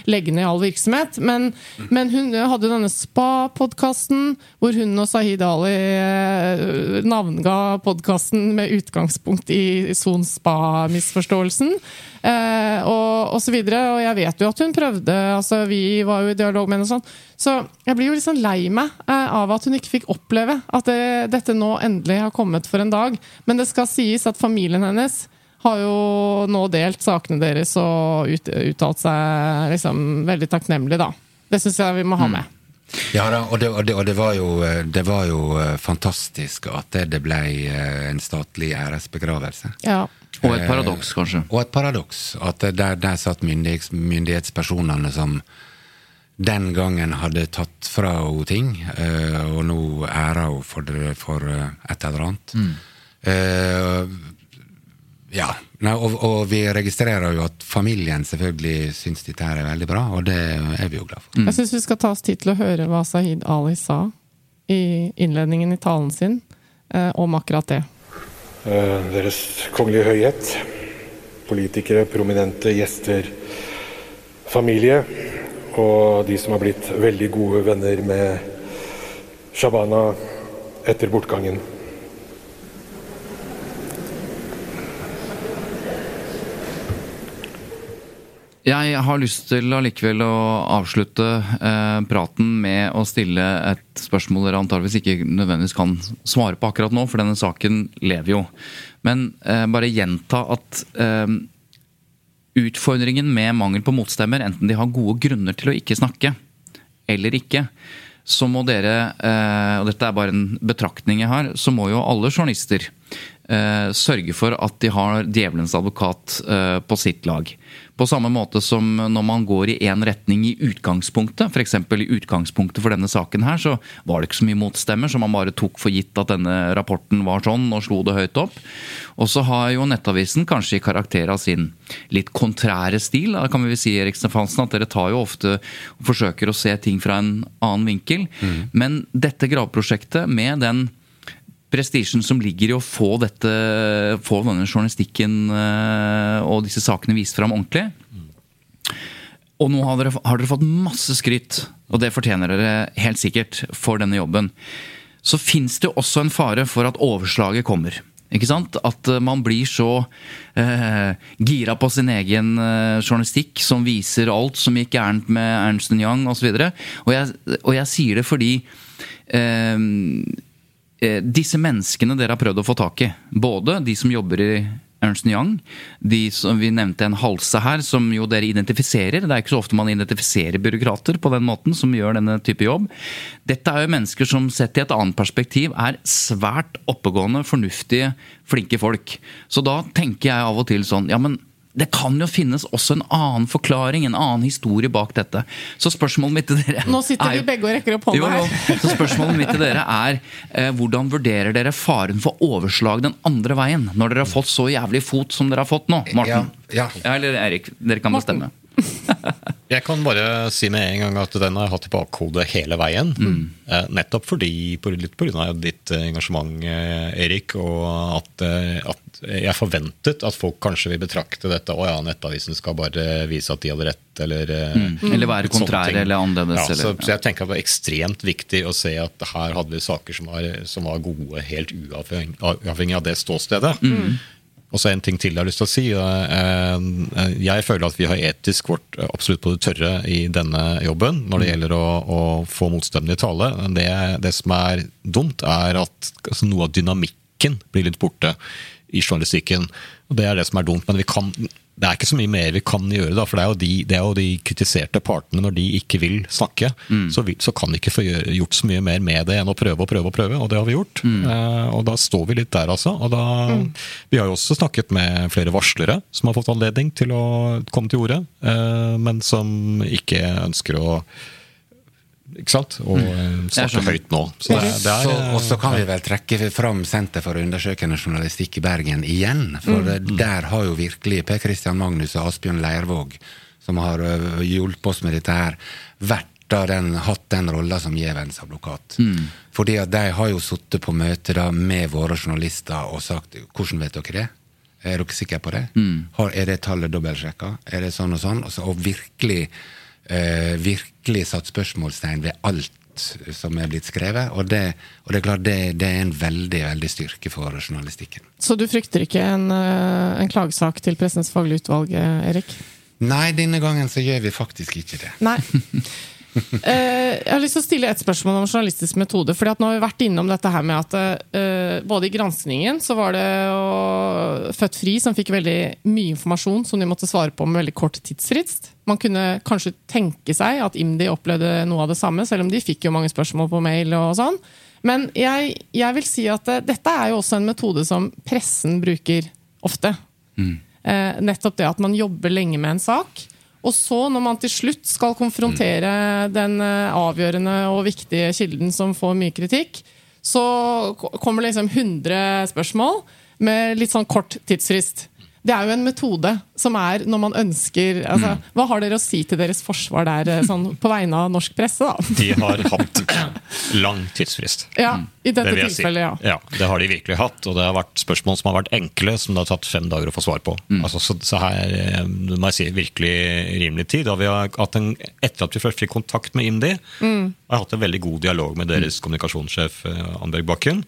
Speaker 1: legge ned all virksomhet. Men, men hun hadde jo denne Spa-podkasten, hvor hun og Sahid Ali eh, navnga podkasten med utgangspunkt i Son Spa misforståelsen eh, og, og så videre. Og jeg vet jo at hun prøvde, altså vi var jo i dialog med henne sånn. Så jeg blir jo litt sånn lei meg eh, av at hun ikke fikk oppleve at det, dette nå endelig har kommet for en dag. Men det skal sies at familien hennes har jo nå delt sakene deres og ut, uttalt seg liksom veldig takknemlig, da. Det syns jeg vi må ha med.
Speaker 3: Ja da, og, det, og, det, og det, var jo, det, var jo, eh, fantastisk at det, det ble eh, en statlig æresbegravelse.
Speaker 1: Ja.
Speaker 2: Og et paradoks, kanskje.
Speaker 3: Og et paradoks. At der, der satt myndighets, myndighetspersonene som den gangen hadde tatt fra henne ting, og nå ærer hun for, for et eller annet. Mm. Uh, ja, og, og, vi registrerer jo at familien selvfølgelig syns dette her er veldig bra, og det er vi jo glad for.
Speaker 1: Mm. Jeg syns vi skal ta oss tid til å høre hva Sahid Ali sa i innledningen i talen sin eh, om akkurat det.
Speaker 5: Eh, Deres Kongelige Høyhet, politikere, prominente gjester, familie og de som har blitt veldig gode venner med Shabana etter bortgangen.
Speaker 2: Jeg har lyst til allikevel å avslutte eh, praten med å stille et spørsmål dere antageligvis ikke nødvendigvis kan svare på akkurat nå, for denne saken lever jo. Men eh, bare gjenta at eh, utfordringen med mangel på motstemmer, enten de har gode grunner til å ikke snakke eller ikke, så må dere, eh, og dette er bare en betraktning jeg har, så må jo alle journalister eh, sørge for at de har djevelens advokat eh, på sitt lag. På samme måte som når man går i én retning i utgangspunktet, f.eks. i utgangspunktet for denne saken her, så var det ikke så mye motstemmer, så man bare tok for gitt at denne rapporten var sånn, og slo det høyt opp. Og så har jo Nettavisen kanskje i karakter av sin litt kontrære stil, da kan vi vel si Erik Stefansen, at dere tar jo ofte og forsøker å se ting fra en annen vinkel. Mm. Men dette gravprosjektet, med den prestisjen som ligger i å få, dette, få denne journalistikken eh, og disse sakene vist fram ordentlig. Og nå har dere, har dere, fått masse skryt, og det fortjener dere helt sikkert for denne jobben. Så fins det også en fare for at overslaget kommer. Ikke sant? At eh, man blir så eh, gira på sin egen eh, journalistikk som viser alt som gikk gærent med Ernst Young osv. Og, så og, og jeg sier det fordi Eh, disse menneskene dere har prøvd å få tak i, både de som jobber i Ernst Young, de som vi nevnte en halse her, som jo dere identifiserer. Det er ikke så ofte man identifiserer byråkrater på den måten, som gjør denne type jobb. Dette er jo mennesker som sett i et annet perspektiv er svært oppegående, fornuftige, flinke folk. Så da tenker jeg av og til sånn, ja men det kan jo finnes også en annen forklaring, en annen historie bak dette. Så spørsmålet mitt til dere
Speaker 1: Nå sitter vi begge og rekker opp hånda
Speaker 2: her. Så spørsmålet mitt til dere er eh, hvordan vurderer dere faren for overslag den andre veien? Når dere har fått så jævlig fot som dere har fått nå, Morten?
Speaker 3: Ja, ja.
Speaker 2: Eller Erik, dere kan bestemme.
Speaker 4: Jeg kan bare si med en gang at den har jeg hatt i bakhodet hele veien. Mm. Eh, nettopp fordi, litt pga. ditt engasjement, eh, Erik, og at, eh, at, jeg forventet at folk kanskje vil betrakte dette Å ja, Nettavisen skal bare vise at de hadde rett, eller
Speaker 2: mm. Eller være kontrære eller annerledes.
Speaker 4: Ja, så, så, jeg tenker at det var ekstremt viktig å se at her hadde vi saker som var, som var gode, helt uavhengig av det ståstedet. Mm. Og så en ting til jeg har lyst til å si. Eh, eh, jeg føler at vi har etisk vårt eh, absolutt på det tørre i denne jobben når det mm. gjelder å, å få motstemmende tale. Det, det, som er dumt, er at altså, noe av dynamikken blir litt borte i journalistikken. Og Det er det som er dumt. Men vi kan, det er ikke så mye mer vi kan gjøre. Da, for det er, de, det er, jo de, kritiserte partene når de ikke vil snakke. Mm. Så, vi, så, kan vi ikke få gjort så mye mer med det enn å prøve og prøve og prøve. Og det har vi gjort. Mm. Eh, og da står vi litt der, altså. Og da, mm. Vi har jo også snakket med flere varslere som har fått anledning til å komme til orde, eh, men som ikke ønsker å ikke sant? Og mm. snakke høyt nå.
Speaker 3: Så det, det er, og så kan vi vel trekke fram Senter for undersøkende journalistikk i Bergen igjen. For mm. der har jo virkelig Per Christian Magnus og Asbjørn Leirvåg, som har hjulpet oss med dette her, vært den, hatt den rolla som gjevens advokat. Mm. Fordi at de har jo sittet på møte da med våre journalister og sagt 'hvordan vet dere det'? Er dere sikre på det? Mm. Har, er det tallet dobbeltsjekka? Er det sånn og sånn? Og, så, og virkelig eh, virkelig satt spørsmålstegn ved alt som er blitt skrevet. Og det, og det er klart det, det, er en veldig veldig styrke for journalistikken.
Speaker 1: Så du frykter ikke en, eh, en klagesak til Pressens faglige utvalg, eh, Erik?
Speaker 3: Nei, denne gangen så gjør vi faktisk ikke det.
Speaker 1: Nei. Eh, jeg har lyst til å stille et spørsmål om journalistisk metode. fordi at Nå har vi vært innom dette her med at uh, både i granskningen så var det jo Født Fri som fikk veldig mye informasjon som de måtte svare på med veldig kort tidsfrist. Man kunne kanskje tenke seg at IMDi opplevde noe av det samme, selv om de fikk jo mange spørsmål på mail. og sånn. Men jeg, jeg vil si at uh, dette er jo også en metode som pressen bruker ofte. Eh, nettopp det at man jobber lenge med en sak. Og så, når man til slutt skal konfrontere den eh, avgjørende og viktige kilden som får mye kritikk, så kommer det liksom 100 spørsmål med litt sånn kort tidsfrist. Det er jo en metode som er når man ønsker altså, Hva har dere å si til deres forsvar der, eh, sånn, på vegne av norsk presse? da?
Speaker 4: De har hatt lang tidsfrist.
Speaker 1: Ja, I dette
Speaker 4: Det tilfellet, si.
Speaker 1: ja.
Speaker 4: Ja, det har de virkelig hatt. Og det har vært spørsmål som har vært enkle, som det har tatt fem dager å få svar på. Altså, så, så her eh, må jeg si virkelig rimelig tid. Og vi har hatt en, etter at vi først fikk kontakt med IMDi,
Speaker 1: Mm.
Speaker 4: har jeg hatt en veldig god dialog med deres kommunikasjonssjef eh, Anberg Bakken.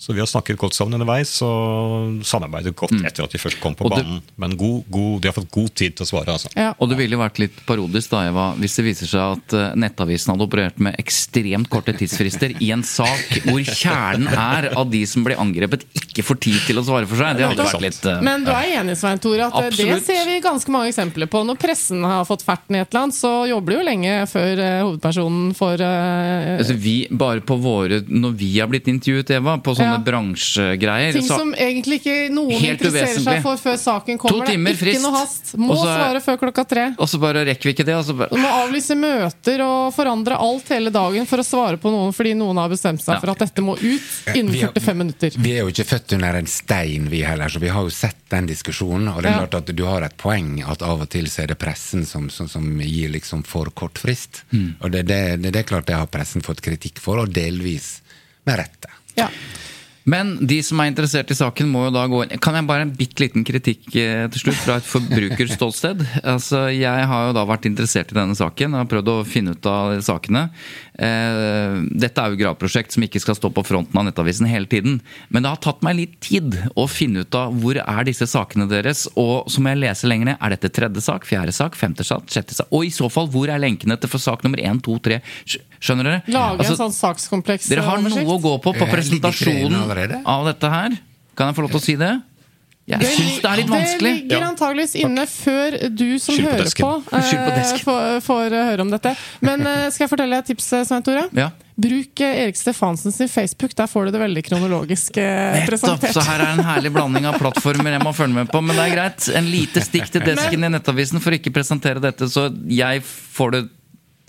Speaker 4: Så vi har snakket godt sammen underveis og samarbeidet godt etter at de først kom på
Speaker 2: Og det-
Speaker 4: banen. Men god, god, de har fått god tid til å svare. altså.
Speaker 2: Og det ville vært litt parodisk da, Eva, hvis det viser seg at eh, Nettavisen hadde operert med ekstremt korte tidsfrister i en sak hvor kjernen er at de som blir angrepet, ikke får tid til å svare for seg. Det hadde vært litt Uh,
Speaker 1: Men du er enig Svein Tore, at absolutt. det ser vi ganske mange eksempler på. Når pressen har fått ferten i et eller annet, så jobber de jo lenge før uh, hovedpersonen får uh,
Speaker 2: Altså vi, bare på våre, Når vi har blitt intervjuet, Eva, på sånne
Speaker 1: Ja.
Speaker 2: bransjegreier
Speaker 1: Ting
Speaker 2: så-
Speaker 1: som egentlig ikke noen interesserer
Speaker 2: uvesentlig.
Speaker 1: seg for før saken kommer.
Speaker 2: To timer
Speaker 1: det er ikke
Speaker 2: frist.
Speaker 1: noe hast. Må
Speaker 2: Også,
Speaker 1: svare før klokka tre.
Speaker 2: Og så bare rekker vi ikke det. Bare,
Speaker 1: Du må avlyse møter og forandre alt hele dagen for å svare på noen fordi noen har bestemt seg
Speaker 3: Ja.
Speaker 1: for at dette må ut innen 45 minutter.
Speaker 3: Vi er jo ikke født under en stein, vi heller, så vi har jo sett den diskusjonen. Og det er
Speaker 1: Ja.
Speaker 3: klart at du har et poeng at av og til så er det pressen som, som, som gir liksom for kort frist.
Speaker 2: Mm.
Speaker 3: Og det, det, det, det er klart det har pressen fått kritikk for, og delvis med rette.
Speaker 1: Ja.
Speaker 2: Men de som er interessert i saken, må jo da gå inn Kan jeg bare en bitte liten kritikk eh, til slutt fra et forbrukerståsted? Altså, jeg har jo da vært interessert i denne saken og har prøvd å finne ut av sakene. Eh, dette er jo et graveprosjekt som ikke skal stå på fronten av Nettavisen hele tiden. Men det har tatt meg litt tid å finne ut av hvor er disse sakene deres. Og så må jeg lese lenger ned. Er dette tredje sak, fjerde sak, femte sak, sjette sak? Og i så fall, hvor er lenkene til for sak nummer én, to, tre? Skj- Skjønner dere?
Speaker 1: Lage
Speaker 2: Altså,
Speaker 1: en sånn sakskompleks.
Speaker 2: dere har noe å gå på på presentasjonen av dette her. Kan jeg få lov til å si det? Jeg syns det er litt vanskelig.
Speaker 1: Det ligger antageligvis inne før du som
Speaker 2: på
Speaker 1: hører
Speaker 2: desken.
Speaker 1: på, eh,
Speaker 2: på
Speaker 1: får, får eh, høre om dette. Men uh, skal jeg fortelle et tips, eh, Svein Tore?
Speaker 2: Ja.
Speaker 1: Bruk eh, Erik Stefansen sin Facebook. Der får du det veldig kronologisk eh,
Speaker 2: Nettopp!
Speaker 1: presentert.
Speaker 2: Så her er en herlig blanding av plattformer jeg må følge med på. Men det er greit. En lite stikk til desken i Nettavisen for å ikke presentere dette, så jeg får det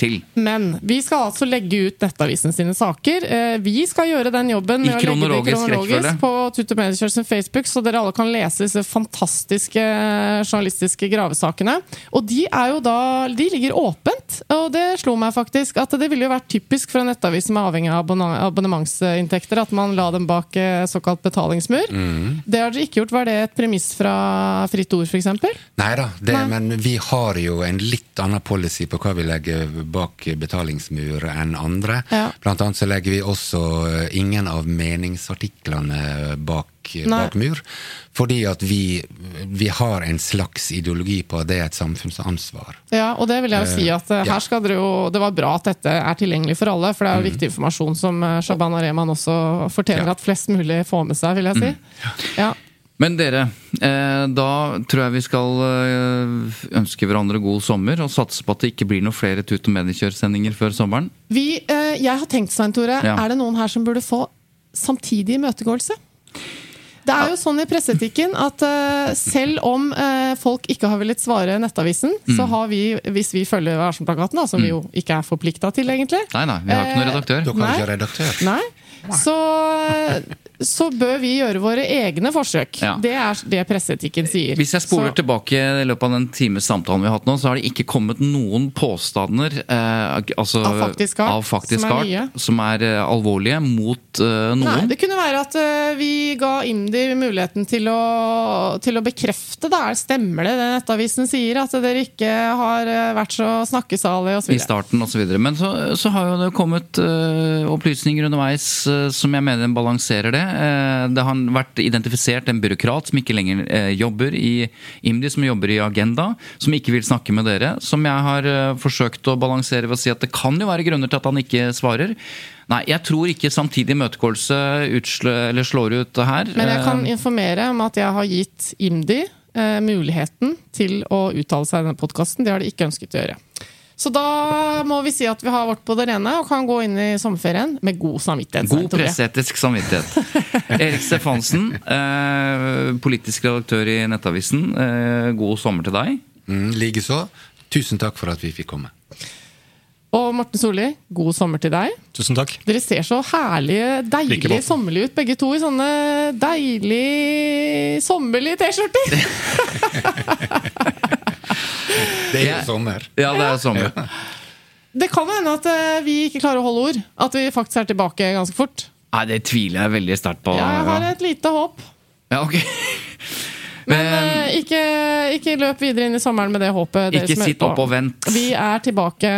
Speaker 2: til.
Speaker 1: Men vi skal altså legge ut Nettavisen sine saker. Eh, Vi skal gjøre den jobben
Speaker 2: I
Speaker 1: med å legge det
Speaker 2: kronologisk
Speaker 1: på Tute Mediekjørs Facebook, så dere alle kan lese disse fantastiske eh, journalistiske gravesakene. Og de er jo da De ligger åpent, og det slo meg faktisk at det ville jo vært typisk for en nettavis som er avhengig av abonnementsinntekter, at man la dem bak eh, såkalt betalingsmur. Det har dere ikke gjort. Var det et premiss fra Fritt Ord, f.eks.?
Speaker 3: Nei da, det,
Speaker 1: Nei.
Speaker 3: men vi har jo en litt annen policy på hva vi legger bak betalingsmur enn andre.
Speaker 1: Ja.
Speaker 3: Blant annet så legger vi også eh, ingen av meningsartiklene bak, bak mur. Fordi at vi, vi har en slags ideologi på at det er et samfunnsansvar.
Speaker 1: Ja, og det vil jeg jo si at
Speaker 3: uh,
Speaker 1: her skal dere jo Det var bra at dette er tilgjengelig for alle, for det er jo viktig informasjon som Shaban Areman også forteller
Speaker 3: Ja.
Speaker 1: at flest mulig får med seg, vil jeg si. Ja.
Speaker 2: Men dere, eh, da tror jeg vi skal eh, ønske hverandre god sommer og satse på at det ikke blir noen flere Tut og mediekjørsendinger før sommeren.
Speaker 1: Vi, eh, jeg har tenkt, Svein Tore,
Speaker 2: Ja.
Speaker 1: er det noen her som burde få samtidig imøtegåelse? Det er jo sånn i presseetikken at uh, selv om uh, folk ikke har villet svare Nettavisen, så har vi, hvis vi følger Varsom-plakaten, da, som vi jo ikke er forplikta til, egentlig
Speaker 2: Nei, nei, vi har ikke noen redaktør.
Speaker 3: Du kan
Speaker 1: Nei.
Speaker 3: du ikke redaktør.
Speaker 1: Nei. Så, så bør vi gjøre våre egne forsøk.
Speaker 2: Ja.
Speaker 1: Det er det presseetikken sier.
Speaker 2: Hvis jeg spoler
Speaker 1: Så-
Speaker 2: tilbake i løpet av den times samtalen vi har hatt nå, så har det ikke kommet noen påstander eh, altså,
Speaker 1: Av faktisk art,
Speaker 2: av faktisk
Speaker 1: som er
Speaker 2: art, som er eh, alvorlige mot eh, noen.
Speaker 1: Nei, det kunne være at eh, vi ga IMDi muligheten til å, til å bekrefte da, Stemmer det det Nettavisen sier, at dere ikke har eh, vært så snakkesalige osv.?
Speaker 2: I starten osv. Men så, så har jo det kommet eh, opplysninger underveis som jeg mener balanserer det. Eh, Det har vært identifisert en byråkrat som ikke lenger eh, jobber i IMDi, som jobber i Agenda, som ikke vil snakke med dere. Som jeg har eh, forsøkt å balansere ved å si at det kan jo være grunner til at han ikke svarer. Nei, jeg tror ikke samtidig imøtegåelse slår ut det her.
Speaker 1: Men jeg kan informere om at jeg har gitt IMDi eh, muligheten til å uttale seg i denne podkasten. Det har de ikke ønsket å gjøre. Så da må vi si at vi har vårt på det rene og kan gå inn i sommerferien med god samvittighet.
Speaker 2: God presseetisk samvittighet. Erik Stefansen, eh, politisk redaktør i Nettavisen. Eh, god sommer til deg.
Speaker 3: Mm, Likeså. Tusen takk for at vi fikk komme.
Speaker 1: Og Morten Solli, god sommer til deg.
Speaker 4: Tusen takk.
Speaker 1: Dere ser så herlige,
Speaker 4: deilig
Speaker 1: sommerlige ut, begge to i sånne deilige sommerlige T-skjorter.
Speaker 3: Det er jo sommer.
Speaker 2: Ja, det er sommer.
Speaker 1: Det kan hende at eh, vi ikke klarer å holde ord. At vi faktisk er tilbake ganske fort.
Speaker 2: Nei, det tviler jeg veldig sterkt på.
Speaker 1: Ja, jeg har et lite håp.
Speaker 2: Ja, ok.
Speaker 1: Men Men ikke, ikke løp videre inn i sommeren med det håpet. dere
Speaker 2: Ikke sitt opp og vent.
Speaker 1: Vi er tilbake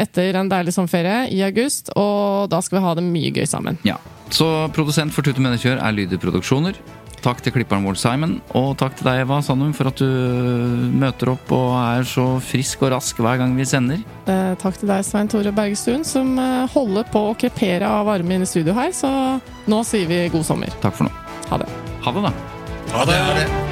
Speaker 1: etter en deilig sommerferie i august, og da skal vi ha det mye gøy sammen.
Speaker 2: Ja. Så produsent for Tute Menneskjør er Lyder Produksjoner. Takk til klipperen vår Simon, og takk til deg, Eva Sandum, for at du møter opp og er så frisk og rask hver gang vi sender.
Speaker 1: Eh, takk til deg, Svein Tore Bergestuen, som eh, holder på å krepere av varme inne i studio her. Så nå sier vi god sommer.
Speaker 2: Takk for nå.
Speaker 1: Ha det.
Speaker 2: Ha det, da.
Speaker 3: Ha det. Ha det.